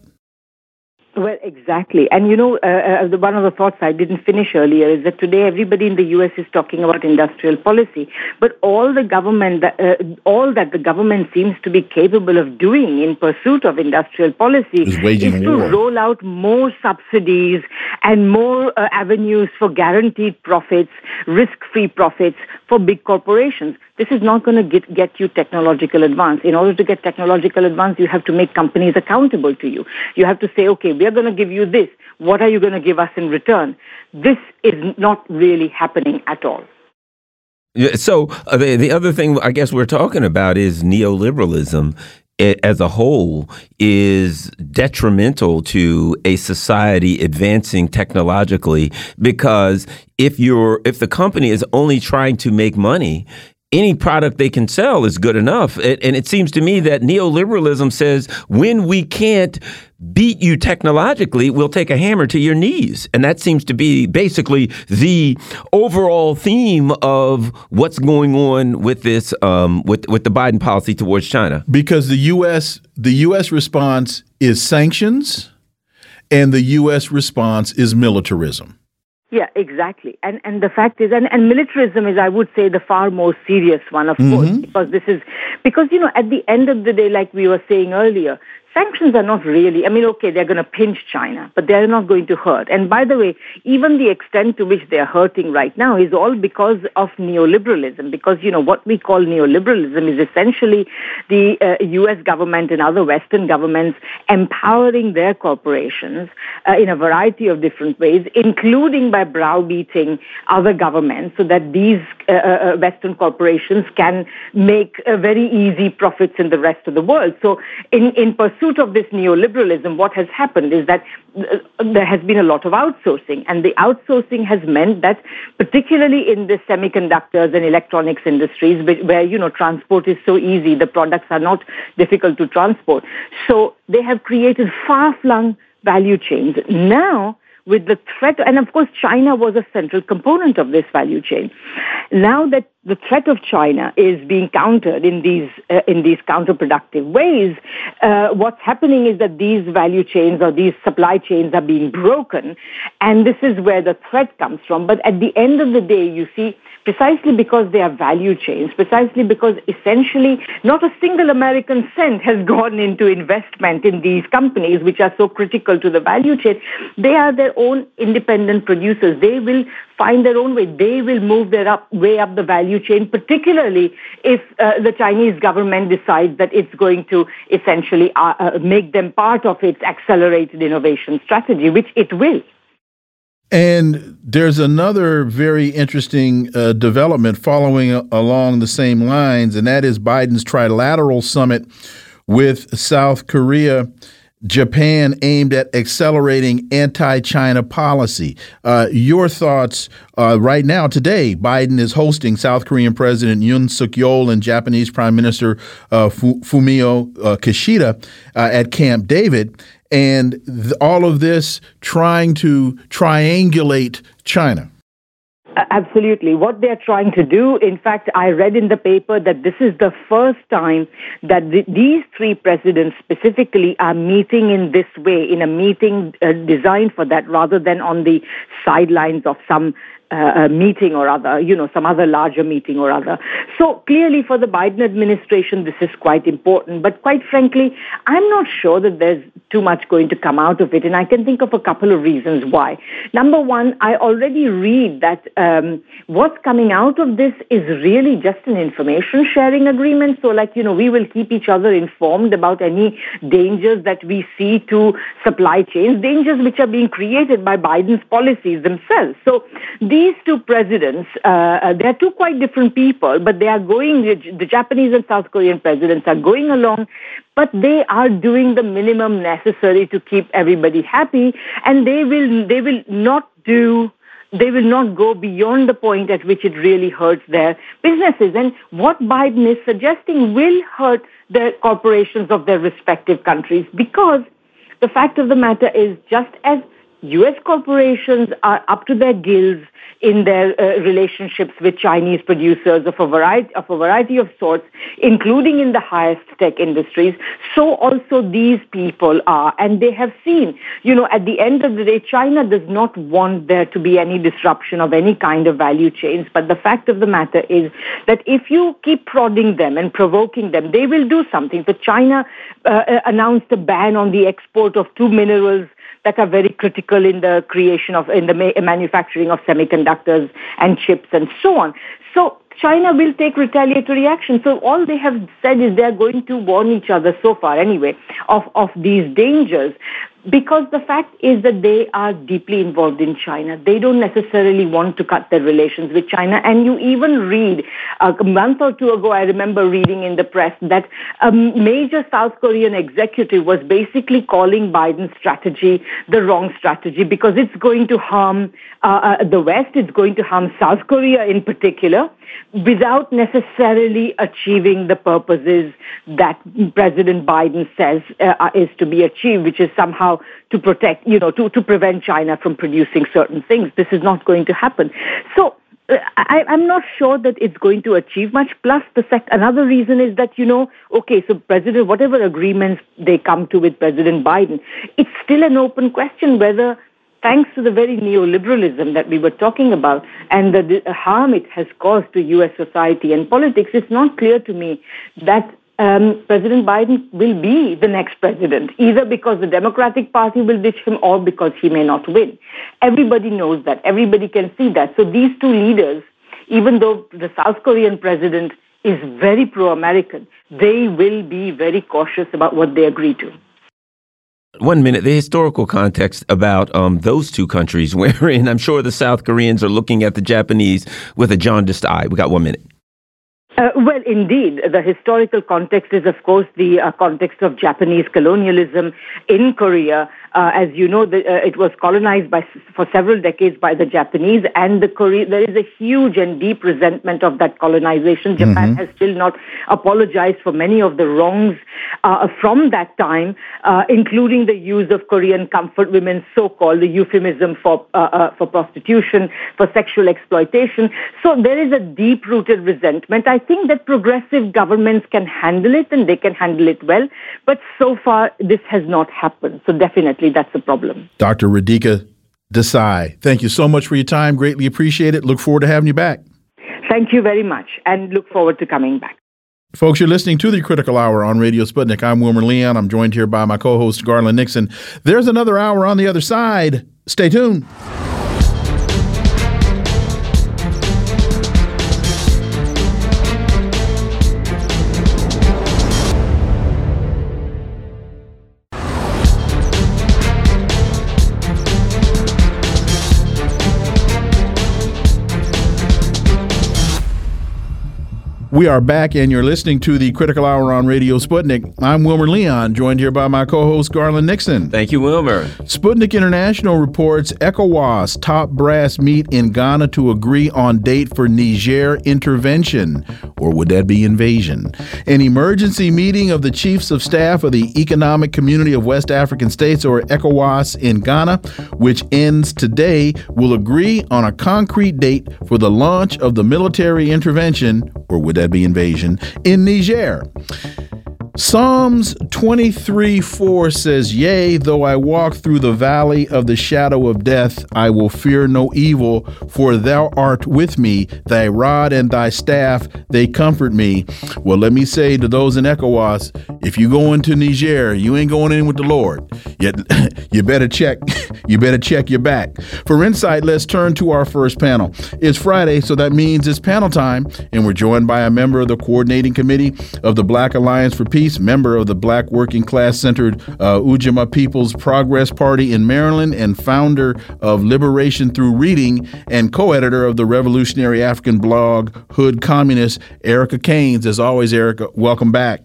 Well, exactly. And you know, uh, uh, one of the thoughts I didn't finish earlier is that today everybody in the U.S. is talking about industrial policy, but all the government, uh, all that the government seems to be capable of doing in pursuit of industrial policy is, is to roll out more subsidies and more uh, avenues for guaranteed profits, risk-free profits for big corporations. This is not going to get, get you technological advance. In order to get technological advance, you have to make companies accountable to you. You have to say, okay, we are going to give you this. What are you going to give us in return? This is not really happening at all. So uh, the, the other thing I guess we're talking about is neoliberalism as a whole is detrimental to a society advancing technologically because if you're if the company is only trying to make money any product they can sell is good enough. And it seems to me that neoliberalism says when we can't beat you technologically, we'll take a hammer to your knees. And that seems to be basically the overall theme of what's going on with this, um, with, with the Biden policy towards China. Because the U.S. the U.S. response is sanctions, and the U.S. response is militarism. Yeah, exactly. And and the fact is, and, and militarism is, I would say, the far more serious one, of mm-hmm. course, because this is because you know, at the end of the day, like we were saying earlier, sanctions are not really, I mean, okay, they're going to pinch China, but they're not going to hurt. And by the way, even the extent to which they're hurting right now is all because of neoliberalism, because, you know, what we call neoliberalism is essentially the uh, U.S. government and other Western governments empowering their corporations uh, in a variety of different ways, including by browbeating other governments so that these uh, uh, uh Western corporations can make uh, very easy profits in the rest of the world. So in, in pursuit pursuit of this neoliberalism, what has happened is that uh, there has been a lot of outsourcing, and the outsourcing has meant that, particularly in the semiconductors and electronics industries, where you know transport is so easy, the products are not difficult to transport. So they have created far-flung value chains. Now with the threat, and of course, China was a central component of this value chain. Now that the threat of China is being countered in these uh, in these counterproductive ways, uh, what's happening is that these value chains or these supply chains are being broken, and this is where the threat comes from. But at the end of the day, you see precisely because they are value chains, precisely because essentially not a single American cent has gone into investment in these companies which are so critical to the value chain. They are their own independent producers. They will find their own way. They will move their up, way up the value chain, particularly if uh, the Chinese government decides that it's going to essentially uh, uh, make them part of its accelerated innovation strategy, which it will. And there's another very interesting uh, development following along the same lines, and that is Biden's trilateral summit with South Korea. Japan aimed at accelerating anti China policy. Uh, your thoughts uh, right now, today, Biden is hosting South Korean President Yoon Suk Yeol and Japanese Prime Minister uh, Fumio uh, Kishida uh, at Camp David and all of this trying to triangulate China. Absolutely. What they're trying to do, in fact, I read in the paper that this is the first time that the, these three presidents specifically are meeting in this way, in a meeting uh, designed for that, rather than on the sidelines of some uh, meeting or other, you know, some other larger meeting or other. So clearly for the Biden administration, this is quite important. But quite frankly, I'm not sure that there's too much going to come out of it. And I can think of a couple of reasons why. Number one, I already read that um, what's coming out of this is really just an information sharing agreement. So like, you know, we will keep each other informed about any dangers that we see to supply chains, dangers which are being created by Biden's policies themselves. So these two presidents, uh, uh, they are two quite different people, but they are going, the Japanese and South Korean presidents are going along, but they are doing the minimum necessary to keep everybody happy, and they will, they will not do they will not go beyond the point at which it really hurts their businesses. And what Biden is suggesting will hurt the corporations of their respective countries because the fact of the matter is just as U.S. corporations are up to their gills in their uh, relationships with Chinese producers of a variety of a variety of sorts, including in the highest tech industries. So also these people are, and they have seen, you know, at the end of the day, China does not want there to be any disruption of any kind of value chains. But the fact of the matter is that if you keep prodding them and provoking them, they will do something. So China uh, uh announced a ban on the export of two minerals that are very critical in the creation of, in the ma- manufacturing of semiconductors and chips and so on. So China will take retaliatory action. So all they have said is they're going to warn each other so far anyway of, of these dangers because the fact is that they are deeply involved in China. They don't necessarily want to cut their relations with China. And you even read, a month or two ago, I remember reading in the press that a major South Korean executive was basically calling Biden's strategy the wrong strategy because it's going to harm uh, uh, the West, it's going to harm South Korea in particular without necessarily achieving the purposes that President Biden says uh, is to be achieved, which is somehow to protect, you know, to, to prevent China from producing certain things. This is not going to happen. So uh, I, am not sure that it's going to achieve much. Plus, the sec- another reason is that you know, okay, so President, whatever agreements they come to with President Biden, it's still an open question whether thanks to the very neoliberalism that we were talking about and the, the harm it has caused to U.S. society and politics, it's not clear to me that um, President Biden will be the next president, either because the Democratic Party will ditch him or because he may not win. Everybody knows that. Everybody can see that. So these two leaders, even though the South Korean president is very pro-American, they will be very cautious about what they agree to. One minute, the historical context about um, those two countries, wherein I'm sure the South Koreans are looking at the Japanese with a jaundiced eye. We got one minute. Uh, well, indeed. The historical context is, of course, the uh, context of Japanese colonialism in Korea. Uh, as you know, the, uh, it was colonized by, for several decades by the Japanese, and the Korea, there is a huge and deep resentment of that colonization. Japan mm-hmm. has still not apologized for many of the wrongs uh, from that time, uh, including the use of Korean comfort women, so-called the euphemism for for prostitution, for sexual exploitation. So there is a deep-rooted resentment. I think that progressive governments can handle it and they can handle it well. But so far, this has not happened. So definitely that's a problem. Dr. Radhika Desai, thank you so much for your time. Greatly appreciate it. Look forward to having you back. Thank you very much and look forward to coming back. Folks, you're listening to the Critical Hour on Radio Sputnik. I'm Wilmer Leon. I'm joined here by my co host, Garland Nixon. There's another hour on the other side. Stay tuned. We are back, and you're listening to the Critical Hour on Radio Sputnik. I'm Wilmer Leon, joined here by my co host, Garland Nixon. Thank you, Wilmer. Sputnik International reports ECOWAS top brass meet in Ghana to agree on date for Niger intervention. Or would that be invasion? An emergency meeting of the chiefs of staff of the Economic Community of West African States, or ECOWAS, in Ghana, which ends today, will agree on a concrete date for the launch of the military intervention, or would that be invasion in Niger. Psalms 23 4 says, Yea, though I walk through the valley of the shadow of death, I will fear no evil, for thou art with me. Thy rod and thy staff, they comfort me. Well, let me say to those in ECOWAS, if you go into Niger, you ain't going in with the Lord. Yet you better check, you better check your back. For insight, let's turn to our first panel. It's Friday, so that means it's panel time, and we're joined by a member of the coordinating committee of the Black Alliance for Peace member of the Black Working Class Centered uh, Ujamaa People's Progress Party in Maryland, and founder of Liberation Through Reading, and co editor of the revolutionary African blog Hood Communist, Erica Caines. As always, Erica, welcome back.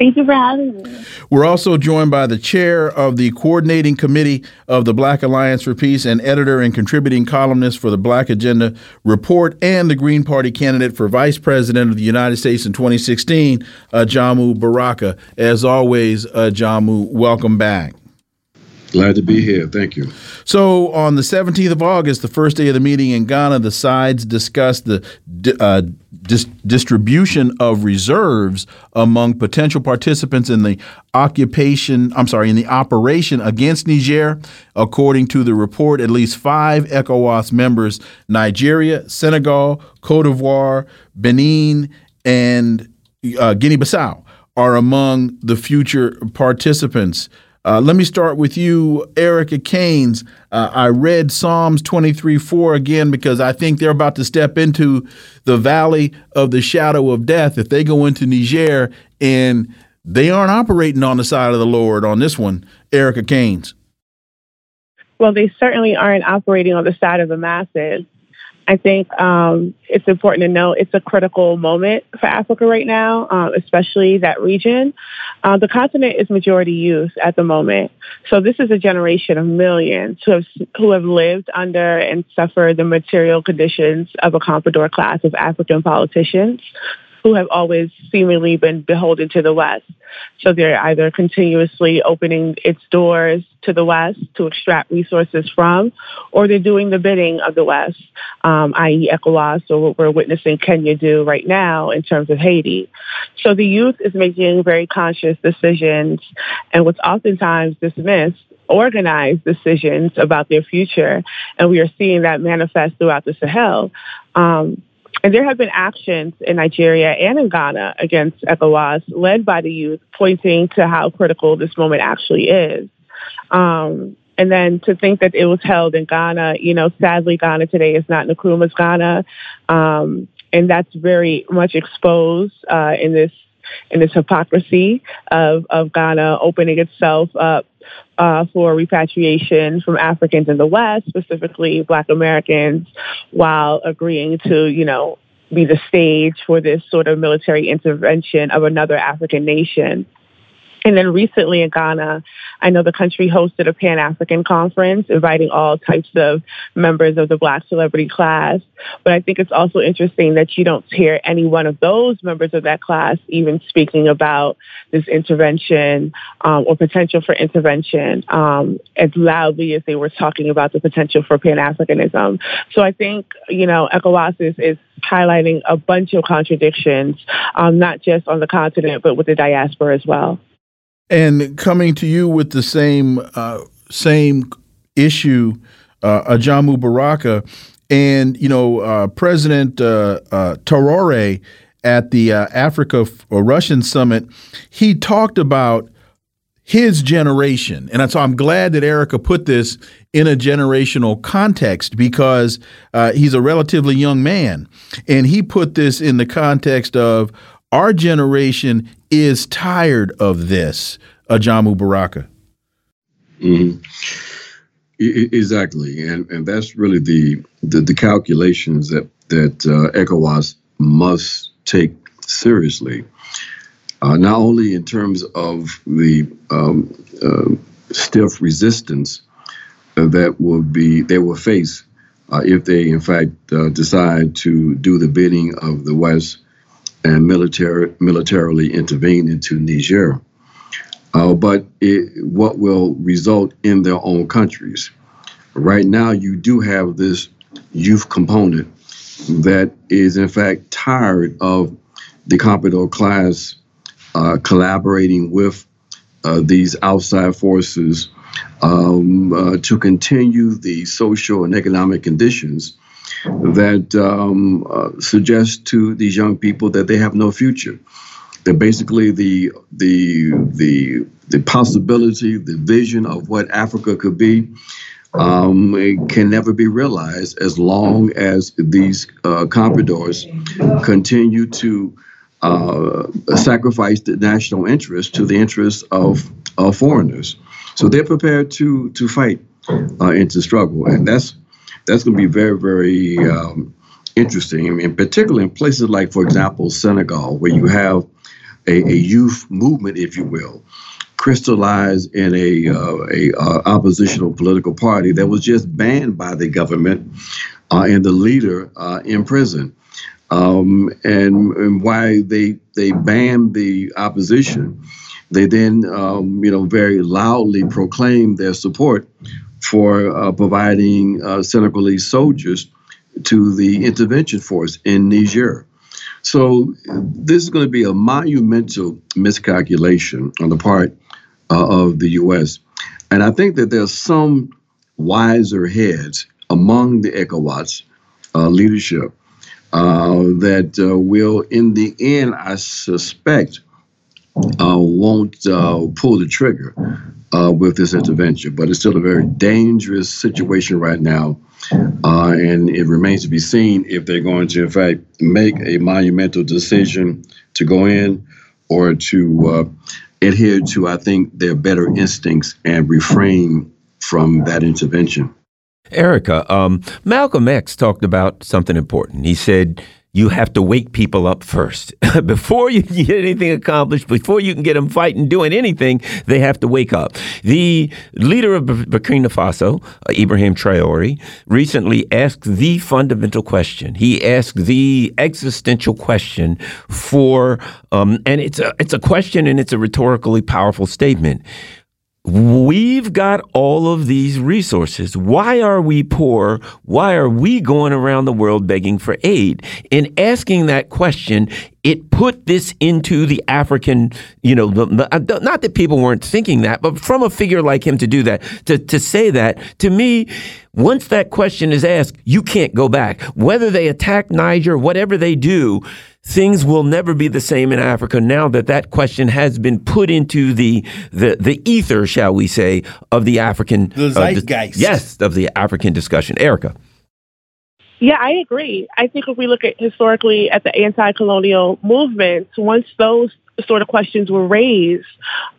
Thank you for having me. We're also joined by the chair of the coordinating committee of the Black Alliance for Peace and editor and contributing columnist for the Black Agenda Report and the Green Party candidate for vice president of the United States in 2016, uh, Jamu Baraka. As always, Jamu, welcome back. Glad to be here. Thank you. So, on the 17th of August, the first day of the meeting in Ghana, the sides discussed the uh, dis distribution of reserves among potential participants in the occupation, I'm sorry, in the operation against Niger. According to the report, at least five ECOWAS members, Nigeria, Senegal, Cote d'Ivoire, Benin, and uh, Guinea Bissau, are among the future participants. Uh, let me start with you, Erica Caines. Uh, I read Psalms 23 4 again because I think they're about to step into the valley of the shadow of death if they go into Niger and they aren't operating on the side of the Lord on this one, Erica Caines. Well, they certainly aren't operating on the side of the masses. I think um, it's important to know it's a critical moment for Africa right now, uh, especially that region. Uh, the continent is majority youth at the moment, so this is a generation of millions who have who have lived under and suffered the material conditions of a comprador class of African politicians who have always seemingly been beholden to the West. So they're either continuously opening its doors to the West to extract resources from, or they're doing the bidding of the West, um, i.e. ECOWAS, or what we're witnessing Kenya do right now in terms of Haiti. So the youth is making very conscious decisions and what's oftentimes dismissed organized decisions about their future. And we are seeing that manifest throughout the Sahel. Um, and there have been actions in Nigeria and in Ghana against ECOWAS led by the youth, pointing to how critical this moment actually is. Um, and then to think that it was held in Ghana, you know, sadly, Ghana today is not Nkrumah's Ghana. Um, and that's very much exposed uh, in this in this hypocrisy of, of Ghana opening itself up uh, for repatriation from Africans in the West, specifically Black Americans, while agreeing to, you know, be the stage for this sort of military intervention of another African nation. And then recently in Ghana, I know the country hosted a Pan African conference inviting all types of members of the Black celebrity class. But I think it's also interesting that you don't hear any one of those members of that class even speaking about this intervention um, or potential for intervention um, as loudly as they were talking about the potential for Pan Africanism. So I think, you know, ECOWAS is, is highlighting a bunch of contradictions, um, not just on the continent, but with the diaspora as well and coming to you with the same uh, same issue, uh, Ajamu Baraka, and you know uh, President uh, uh Traore at the uh, Africa or Russian summit, he talked about his generation, and so I'm glad that Erica put this in a generational context because uh, he's a relatively young man, and he put this in the context of our generation is tired of this, Ajamu Baraka. Mm -hmm. Exactly, and and that's really the the, the calculations that that uh, ECOWAS must take seriously, uh, not only in terms of the um, uh, stiff resistance that will be they will face uh, if they in fact uh, decide to do the bidding of the West and military militarily intervene into Niger. Uh, but it, what will result in their own countries. Right now, you do have this youth component that is in fact tired of the Comprador class uh, collaborating with uh, these outside forces um, uh, to continue the social and economic conditions that um, uh, suggest to these young people that they have no future. That basically the the the the possibility, the vision of what Africa could be, um, can never be realized as long as these uh, compradors continue to uh, sacrifice the national interest to the interests of, of foreigners. So they're prepared to to fight uh, and to struggle, and that's that's going to be very very um, interesting. Mean, particularly in places like, for example, Senegal, where you have a, a youth movement, if you will, crystallized in a, uh, a uh, oppositional political party that was just banned by the government uh, and the leader uh, in prison. Um, and, and why they they banned the opposition they then, um, you know, very loudly proclaimed their support for uh, providing uh, Senegalese soldiers to the intervention force in Niger. So this is going to be a monumental miscalculation on the part uh, of the U.S. And I think that there's some wiser heads among the ECOWAS uh, leadership uh, that uh, will, in the end, I suspect, uh, won't uh, pull the trigger uh, with this intervention. But it's still a very dangerous situation right now. Uh, and it remains to be seen if they're going to, in fact, make a monumental decision to go in or to uh, adhere to, I think, their better instincts and refrain from that intervention. Erica, um, Malcolm X talked about something important. He said, you have to wake people up first. before you get anything accomplished, before you can get them fighting, doing anything, they have to wake up. The leader of Burkina Faso, uh, Ibrahim Traore, recently asked the fundamental question. He asked the existential question for, um, and it's a, it's a question and it's a rhetorically powerful statement. We've got all of these resources. Why are we poor? Why are we going around the world begging for aid? In asking that question, it put this into the African, you know, the, the, uh, not that people weren't thinking that, but from a figure like him to do that, to, to say that, to me, once that question is asked, you can't go back. Whether they attack Niger, whatever they do, things will never be the same in Africa now that that question has been put into the the, the ether, shall we say, of the African the zeitgeist. Uh, yes, of the African discussion. Erica. Yeah, I agree. I think if we look at historically at the anti-colonial movements, once those sort of questions were raised,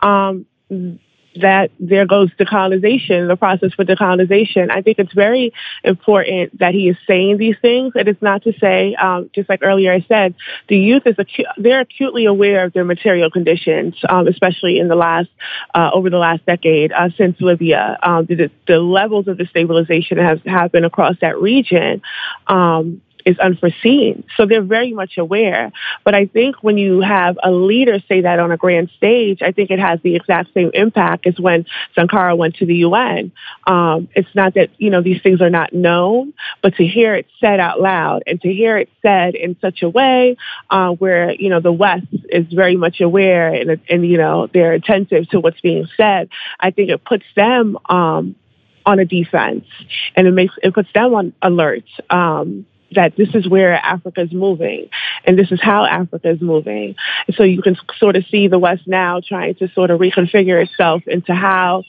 um, that there goes decolonization, the process for decolonization. I think it's very important that he is saying these things. It is not to say, um, just like earlier I said, the youth is acu- they're acutely aware of their material conditions, um, especially in the last uh, over the last decade uh, since Libya. Um, the, the, levels of destabilization have happened across that region. Um, is unforeseen. So they're very much aware. But I think when you have a leader say that on a grand stage, I think it has the exact same impact as when Sankara went to the UN. Um, it's not that, you know, these things are not known, but to hear it said out loud and to hear it said in such a way uh, where, you know, the West is very much aware and, and, you know, they're attentive to what's being said, I think it puts them um, on a defense and it makes it puts them on alert um, that this is where Africa is moving and this is how Africa is moving. So you can sort of see the West now trying to sort of reconfigure itself into how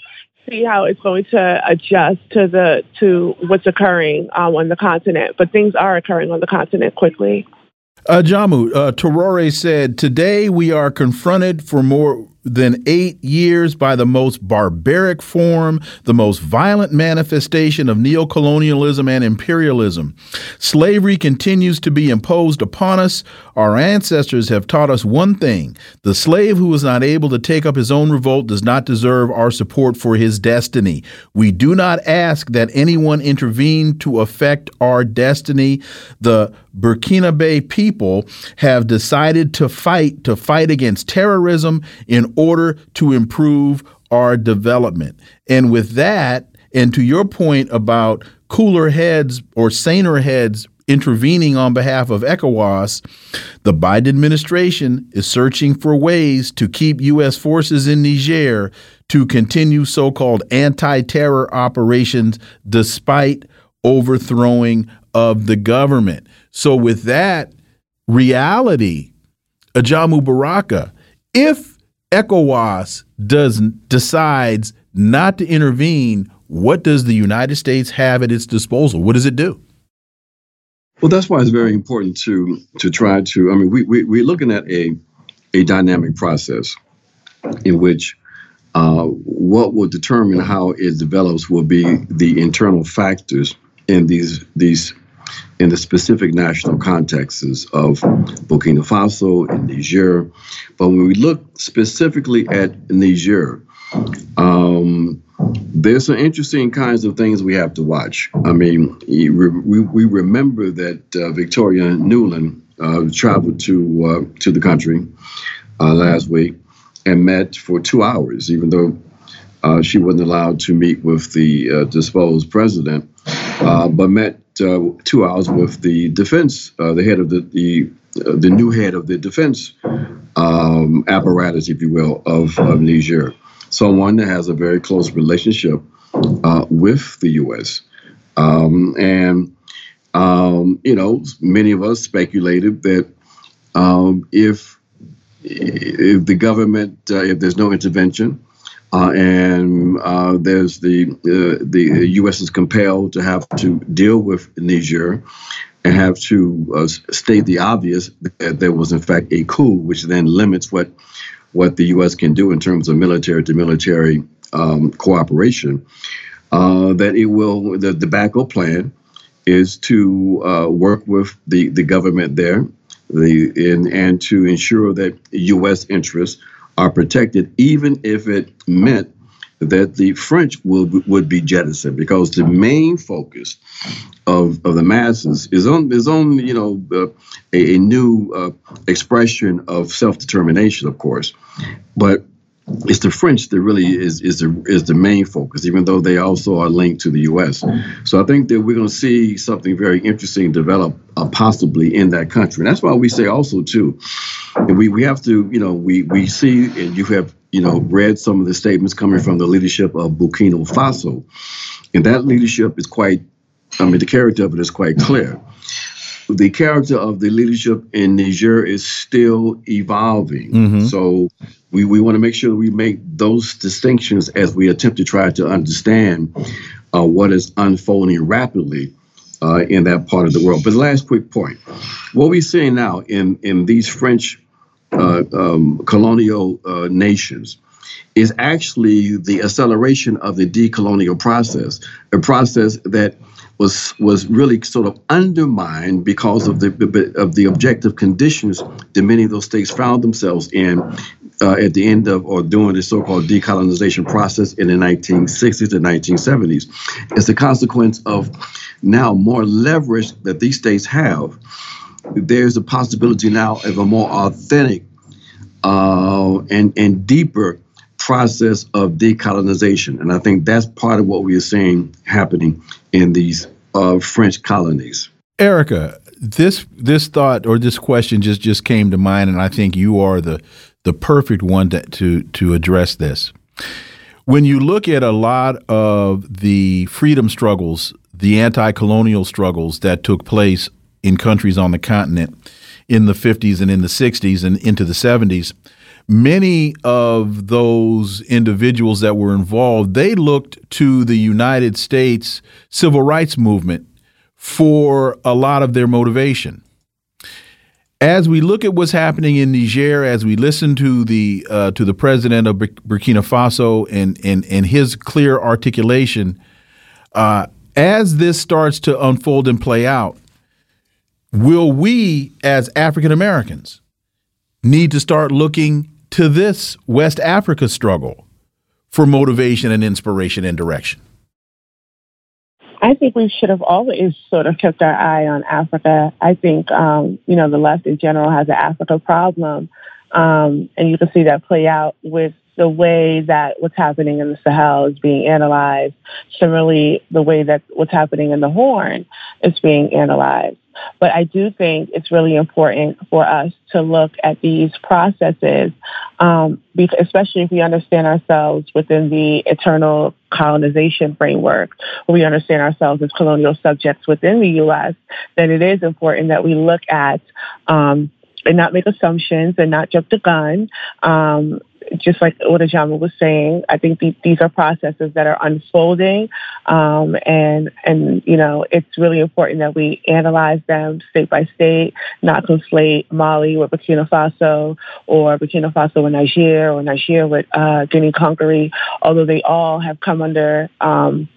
see how it's going to adjust to the to what's occurring um, on the continent. But things are occurring on the continent quickly. Uh, Jamu, uh, Traore said, Today we are confronted for more than eight years by the most barbaric form, the most violent manifestation of neocolonialism and imperialism. Slavery continues to be imposed upon us. Our ancestors have taught us one thing the slave who is not able to take up his own revolt does not deserve our support for his destiny. We do not ask that anyone intervene to affect our destiny. The Burkinabe people have decided to fight to fight against terrorism in order to improve our development. And with that, and to your point about cooler heads or saner heads intervening on behalf of ECOWAS, the Biden administration is searching for ways to keep U.S. forces in Niger to continue so called anti terror operations despite overthrowing of the government. So, with that reality, Ajamu Baraka, if ECOWAS does decides not to intervene, what does the United States have at its disposal? What does it do? Well, that's why it's very important to to try to. I mean, we, we we're looking at a a dynamic process in which uh, what will determine how it develops will be the internal factors in these these in the specific national contexts of Burkina Faso and Niger. But when we look specifically at Niger, um, there's some interesting kinds of things we have to watch. I mean, we, remember that uh, Victoria Nuland uh, traveled to uh, to the country uh, last week and met for two hours, even though uh, she wasn't allowed to meet with the uh, disposed president, but met two hours with the defense, the head of the the, the new head of the defense um, apparatus, if you will, of, of Niger someone that has a very close relationship uh, with the U.S. Um, and um, you know, many of us speculated that um, if if the government, uh, if there's no intervention, uh, and uh, there's the uh, the U.S. is compelled to have to deal with Niger and have to uh, state the obvious that there was in fact a coup, which then limits what what the U.S. can do in terms of military to military um, cooperation, uh, that it will, the, the backup plan is to uh, work with the, the government there the, in, and to ensure that U.S. interests are protected, even if it meant that the French will, would be jettisoned, because the main focus of, of the masses is on is on you know uh, a, a, new uh, expression of self determination, of course, but it's the French that really is is the is the main focus, even though they also are linked to the U.S. So I think that we're going to see something very interesting develop, uh, possibly in that country. And that's why we say also too, we we have to you know we we see and you have you know read some of the statements coming from the leadership of Burkina Faso, and that leadership is quite I mean, the character of it is quite clear. The character of the leadership in Niger is still evolving. Mm-hmm. So we, we want to make sure we make those distinctions as we attempt to try to understand uh, what is unfolding rapidly uh, in that part of the world. But last quick point what we're seeing now in, in these French uh, um, colonial uh, nations is actually the acceleration of the decolonial process, a process that was was really sort of undermined because of the of the objective conditions that many of those states found themselves in uh, at the end of or during the so-called decolonization process in the 1960s and 1970s. As a consequence of now more leverage that these states have, there's a possibility now of a more authentic uh, and and deeper process of decolonization. And I think that's part of what we are seeing happening in these uh, French colonies. Erica, this this thought or this question just just came to mind, and I think you are the the perfect one to to, to address this. When you look at a lot of the freedom struggles, the anti-colonial struggles that took place in countries on the continent in the 50s and in the 60s and into the 70s, many of those individuals that were involved, they looked to the United States civil rights movement for a lot of their motivation. as we look at what's happening in Niger, as we listen to the uh, to the president of Burkina Faso and and and his clear articulation, uh, as this starts to unfold and play out, will we as African Americans need to start looking to this West Africa struggle for motivation and inspiration and direction? I think we should have always sort of kept our eye on Africa. I think, um, you know, the left in general has an Africa problem. Um, and you can see that play out with the way that what's happening in the Sahel is being analyzed. Similarly, the way that what's happening in the Horn is being analyzed. But I do think it's really important for us to look at these processes, um, especially if we understand ourselves within the eternal colonization framework, where we understand ourselves as colonial subjects within the U.S., then it is important that we look at um, and not make assumptions and not jump the gun. Um, just like what Ajamu was saying, I think the, these are processes that are unfolding, um, and and you know it's really important that we analyze them state by state, not conflate Mali with Burkina Faso or Burkina Faso with Niger or Niger with uh, Guinea Conakry, although they all have come under. Um,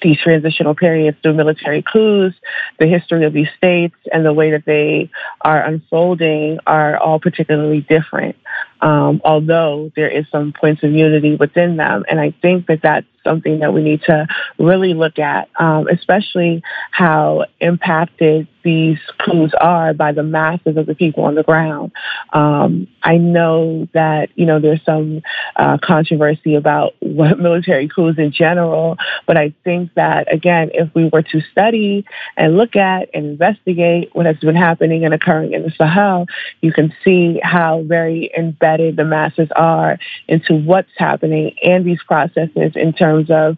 these transitional periods through military coups, the history of these states, and the way that they are unfolding are all particularly different um, although there is some points of unity within them. And I think that that's something that we need to really look at, um, especially how impacted these coups are by the masses of the people on the ground. Um, I know that, you know, there's some uh, controversy about what military coups in general, but I think that, again, if we were to study and look at and investigate what has been happening and occurring in the Sahel, you can see how very embedded the masses are into what's happening and these processes in terms of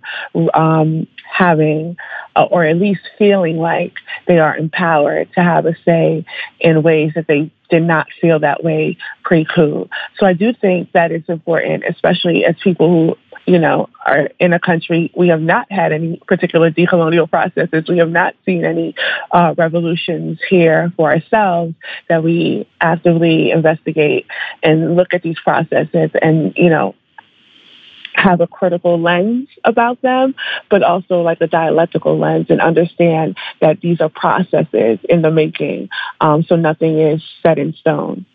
um, having, uh, or at least feeling like they are empowered to have a say in ways that they did not feel that way pre-coup. So I do think that it's important, especially as people who you know, are in a country, we have not had any particular decolonial processes. We have not seen any uh, revolutions here for ourselves that we actively investigate and look at these processes and, you know, have a critical lens about them, but also like a dialectical lens and understand that these are processes in the making. Um, so nothing is set in stone.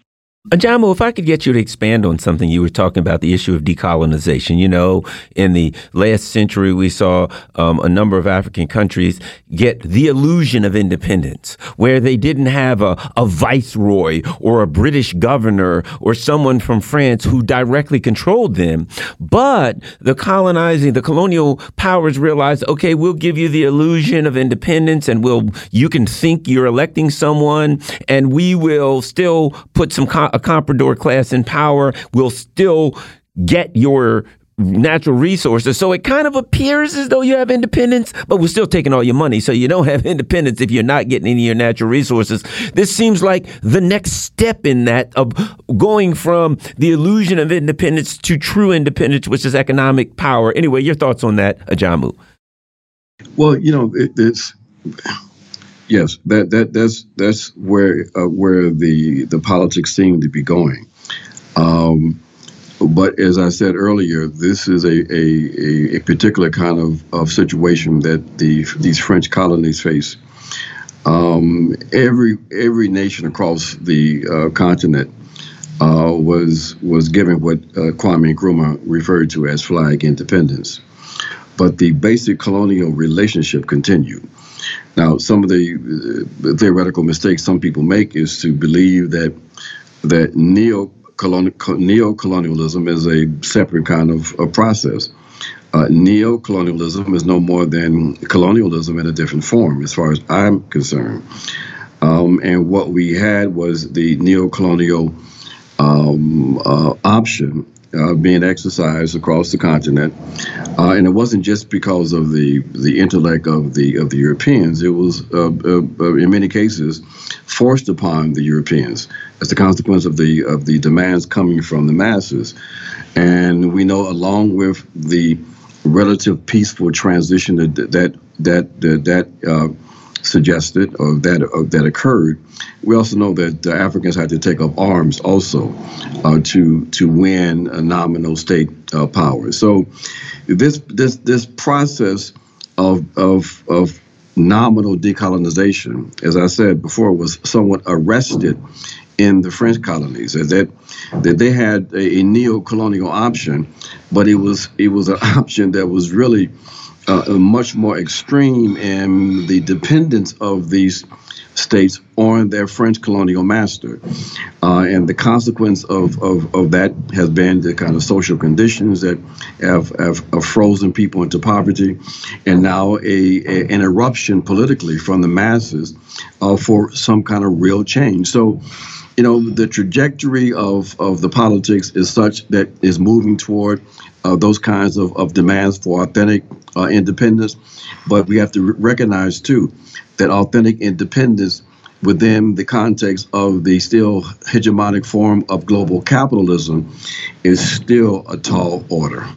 Ajamu, if I could get you to expand on something you were talking about, the issue of decolonization. You know, in the last century, we saw um, a number of African countries get the illusion of independence, where they didn't have a, a viceroy or a British governor or someone from France who directly controlled them. But the colonizing, the colonial powers realized, okay, we'll give you the illusion of independence and we'll, you can think you're electing someone and we will still put some a comprador class in power will still get your natural resources. So it kind of appears as though you have independence, but we're still taking all your money. So you don't have independence if you're not getting any of your natural resources. This seems like the next step in that of going from the illusion of independence to true independence, which is economic power. Anyway, your thoughts on that, Ajamu? Well, you know, it, it's Yes, that that that's that's where uh, where the the politics seem to be going. Um, but as I said earlier, this is a, a, a particular kind of, of situation that the these French colonies face. Um, every every nation across the uh, continent uh, was was given what uh, Kwame Nkrumah referred to as flag independence, but the basic colonial relationship continued. Now, some of the uh, theoretical mistakes some people make is to believe that that neo colonialism is a separate kind of, of process. Uh, neo-colonialism is no more than colonialism in a different form, as far as I'm concerned. Um, and what we had was the neo-colonial um, uh, option uh, being exercised across the continent, uh, and it wasn't just because of the the intellect of the of the Europeans. It was, uh, uh, uh, in many cases, forced upon the Europeans as a consequence of the of the demands coming from the masses. And we know, along with the relative peaceful transition that that that that, that suggested or that or that occurred. We also know that the Africans had to take up arms also uh, to to win a nominal state uh, power. So this this this process of of of nominal decolonization, as I said before, was somewhat arrested in the French colonies. That that they had a, a neo-colonial option, but it was it was an option that was really uh, much more extreme in the dependence of these states on their French colonial master. Uh, and the consequence of, of, of that has been the kind of social conditions that have, have, have frozen people into poverty, and now a, a, an eruption politically from the masses uh, for some kind of real change. So, you know, the trajectory of, of the politics is such that is moving toward uh, those kinds of, of demands for authentic uh, independence. But we have to recognize, too, that authentic independence within the context of the still hegemonic form of global capitalism is still a tall order.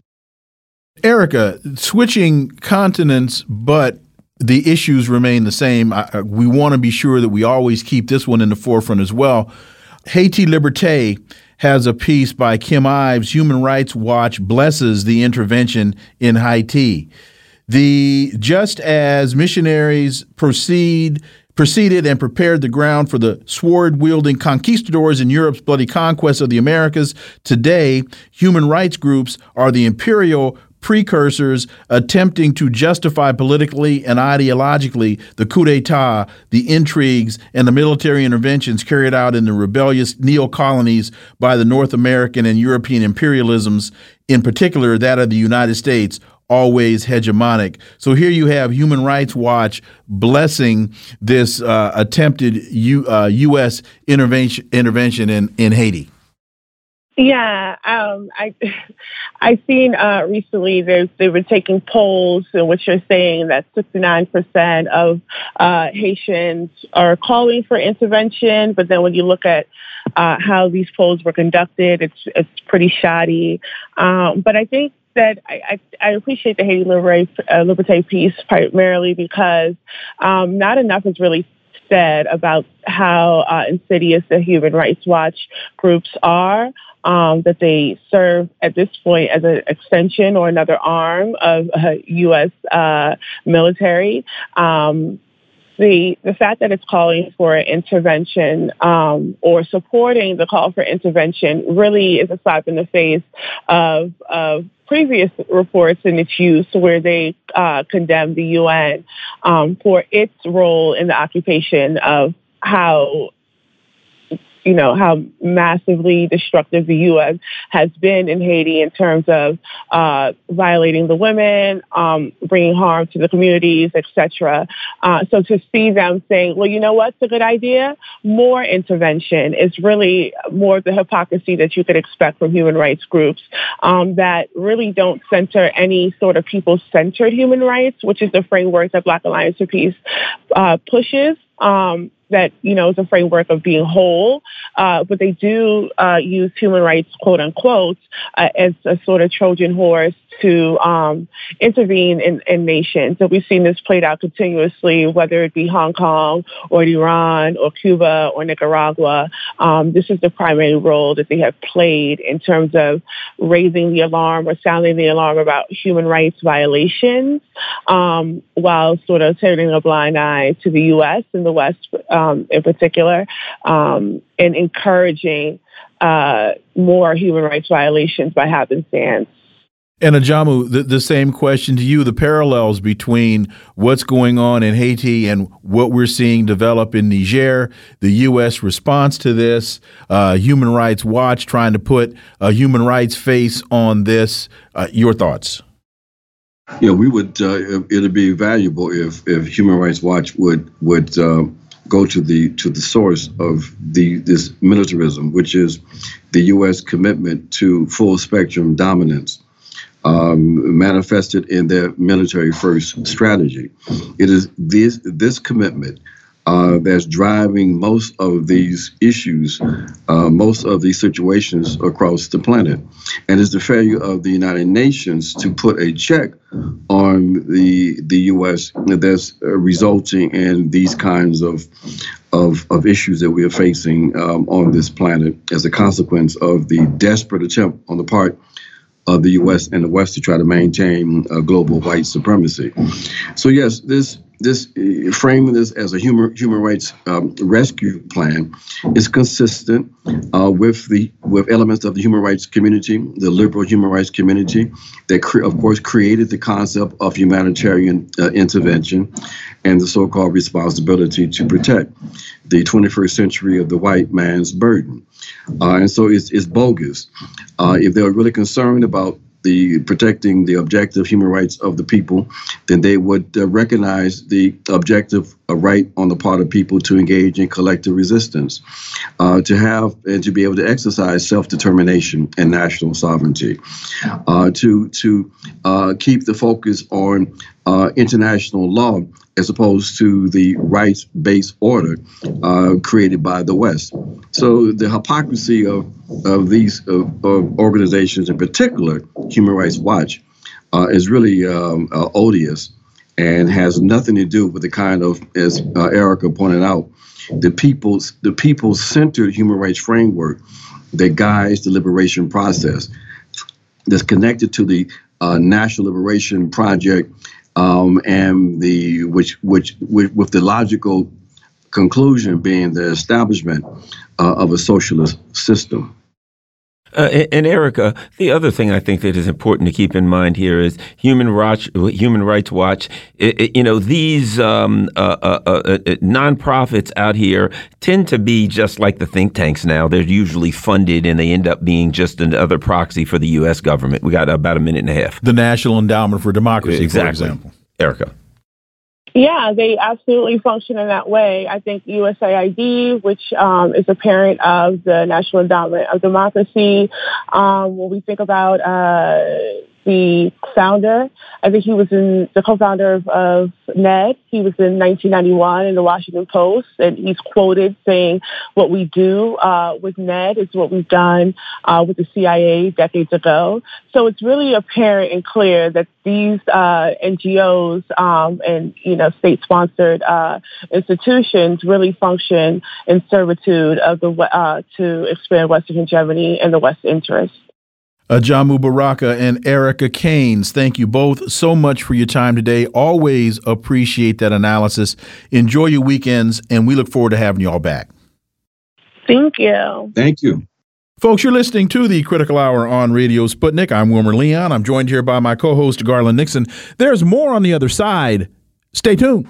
Erica, switching continents, but the issues remain the same. I, we want to be sure that we always keep this one in the forefront as well. Haiti Liberté has a piece by Kim Ives. Human Rights Watch blesses the intervention in Haiti. The just as missionaries proceed proceeded and prepared the ground for the sword wielding conquistadors in Europe's bloody conquest of the Americas, today human rights groups are the imperial precursors attempting to justify politically and ideologically the coup d'etat, the intrigues, and the military interventions carried out in the rebellious neo colonies by the North American and European imperialisms, in particular that of the United States. Always hegemonic. So here you have Human Rights Watch blessing this uh, attempted U, uh, U.S. intervention intervention in, in Haiti. Yeah, um, I I've seen uh, recently they they were taking polls in which are saying that 69% of uh, Haitians are calling for intervention, but then when you look at uh, how these polls were conducted, it's it's pretty shoddy. Um, but I think that I, I, I appreciate the Haiti Liberté, uh, Liberté piece primarily because um, not enough is really said about how uh, insidious the Human Rights Watch groups are um, that they serve at this point as an extension or another arm of uh, U.S. Uh, military. Um, the the fact that it's calling for intervention um, or supporting the call for intervention really is a slap in the face of of previous reports in its use where they uh, condemned the UN um, for its role in the occupation of how you know, how massively destructive the U.S. has been in Haiti in terms of uh, violating the women, um, bringing harm to the communities, etc. Uh, so to see them saying, well, you know what's a good idea? More intervention is really more of the hypocrisy that you could expect from human rights groups um, that really don't center any sort of people-centered human rights, which is the framework that Black Alliance for Peace uh, pushes. Um, that you know is a framework of being whole, uh, but they do uh, use human rights, quote unquote, uh, as a sort of Trojan horse to um, intervene in, in nations. So we've seen this played out continuously, whether it be Hong Kong or Iran or Cuba or Nicaragua. Um, this is the primary role that they have played in terms of raising the alarm or sounding the alarm about human rights violations, um, while sort of turning a blind eye to the U.S. and the West um, in particular, um, and encouraging uh, more human rights violations by happenstance. And Ajamu, the, the same question to you: the parallels between what's going on in Haiti and what we're seeing develop in Niger, the U.S. response to this, uh, Human Rights Watch trying to put a human rights face on this. Uh, your thoughts? Yeah, we would. Uh, it'd be valuable if if Human Rights Watch would would uh, go to the to the source of the this militarism, which is the U.S. commitment to full spectrum dominance um, manifested in their military first strategy. It is this this commitment uh, that's driving most of these issues, uh, most of these situations across the planet. And it's the failure of the United Nations to put a check on the the U.S. that's uh, resulting in these kinds of of, of issues that we are facing um, on this planet as a consequence of the desperate attempt on the part of the U.S. and the West to try to maintain global white supremacy. So yes, this this uh, framing this as a human human rights um, rescue plan is consistent uh, with the with elements of the human rights community, the liberal human rights community, that cre- of course created the concept of humanitarian uh, intervention and the so-called responsibility to protect the 21st century of the white man's burden. Uh, and so it's, it's bogus. Uh, if they're really concerned about the protecting the objective human rights of the people, then they would uh, recognize the objective uh, right on the part of people to engage in collective resistance, uh, to have and to be able to exercise self-determination and national sovereignty, uh, to to uh, keep the focus on uh, international law as opposed to the rights based order uh, created by the West. So the hypocrisy of, of these of organizations, in particular Human Rights Watch, uh, is really um, uh, odious and has nothing to do with the kind of, as uh, Erica pointed out, the people's the people centered human rights framework that guides the liberation process that's connected to the uh, National Liberation Project um, and the which, which which with the logical conclusion being the establishment uh, of a socialist system. Uh, and, Erica, the other thing I think that is important to keep in mind here is Human Rights Human Rights Watch. It, it, you know, these um, uh, uh, uh, uh, nonprofits out here tend to be just like the think tanks now. They're usually funded, and they end up being just another proxy for the U.S. government. We got about a minute and a half. The National Endowment for Democracy, exactly. for example. Erica. Yeah, they absolutely function in that way. I think USAID, which um, is a parent of the National Endowment of Democracy, um, when we think about uh, the founder. I think he was in the co-founder of, of NED. He was in 1991 in the Washington Post, and he's quoted saying, "What we do uh, with NED is what we've done uh, with the CIA decades ago." So it's really apparent and clear that these uh, NGOs um, and you know state-sponsored uh, institutions really function in servitude of the uh, to expand Western hegemony and the West interest. Ajamu Baraka and Erica Caines, thank you both so much for your time today. Always appreciate that analysis. Enjoy your weekends, and we look forward to having you all back. Thank you. Thank you. Folks, you're listening to the Critical Hour on Radio Sputnik. I'm Wilmer Leon. I'm joined here by my co host, Garland Nixon. There's more on the other side. Stay tuned.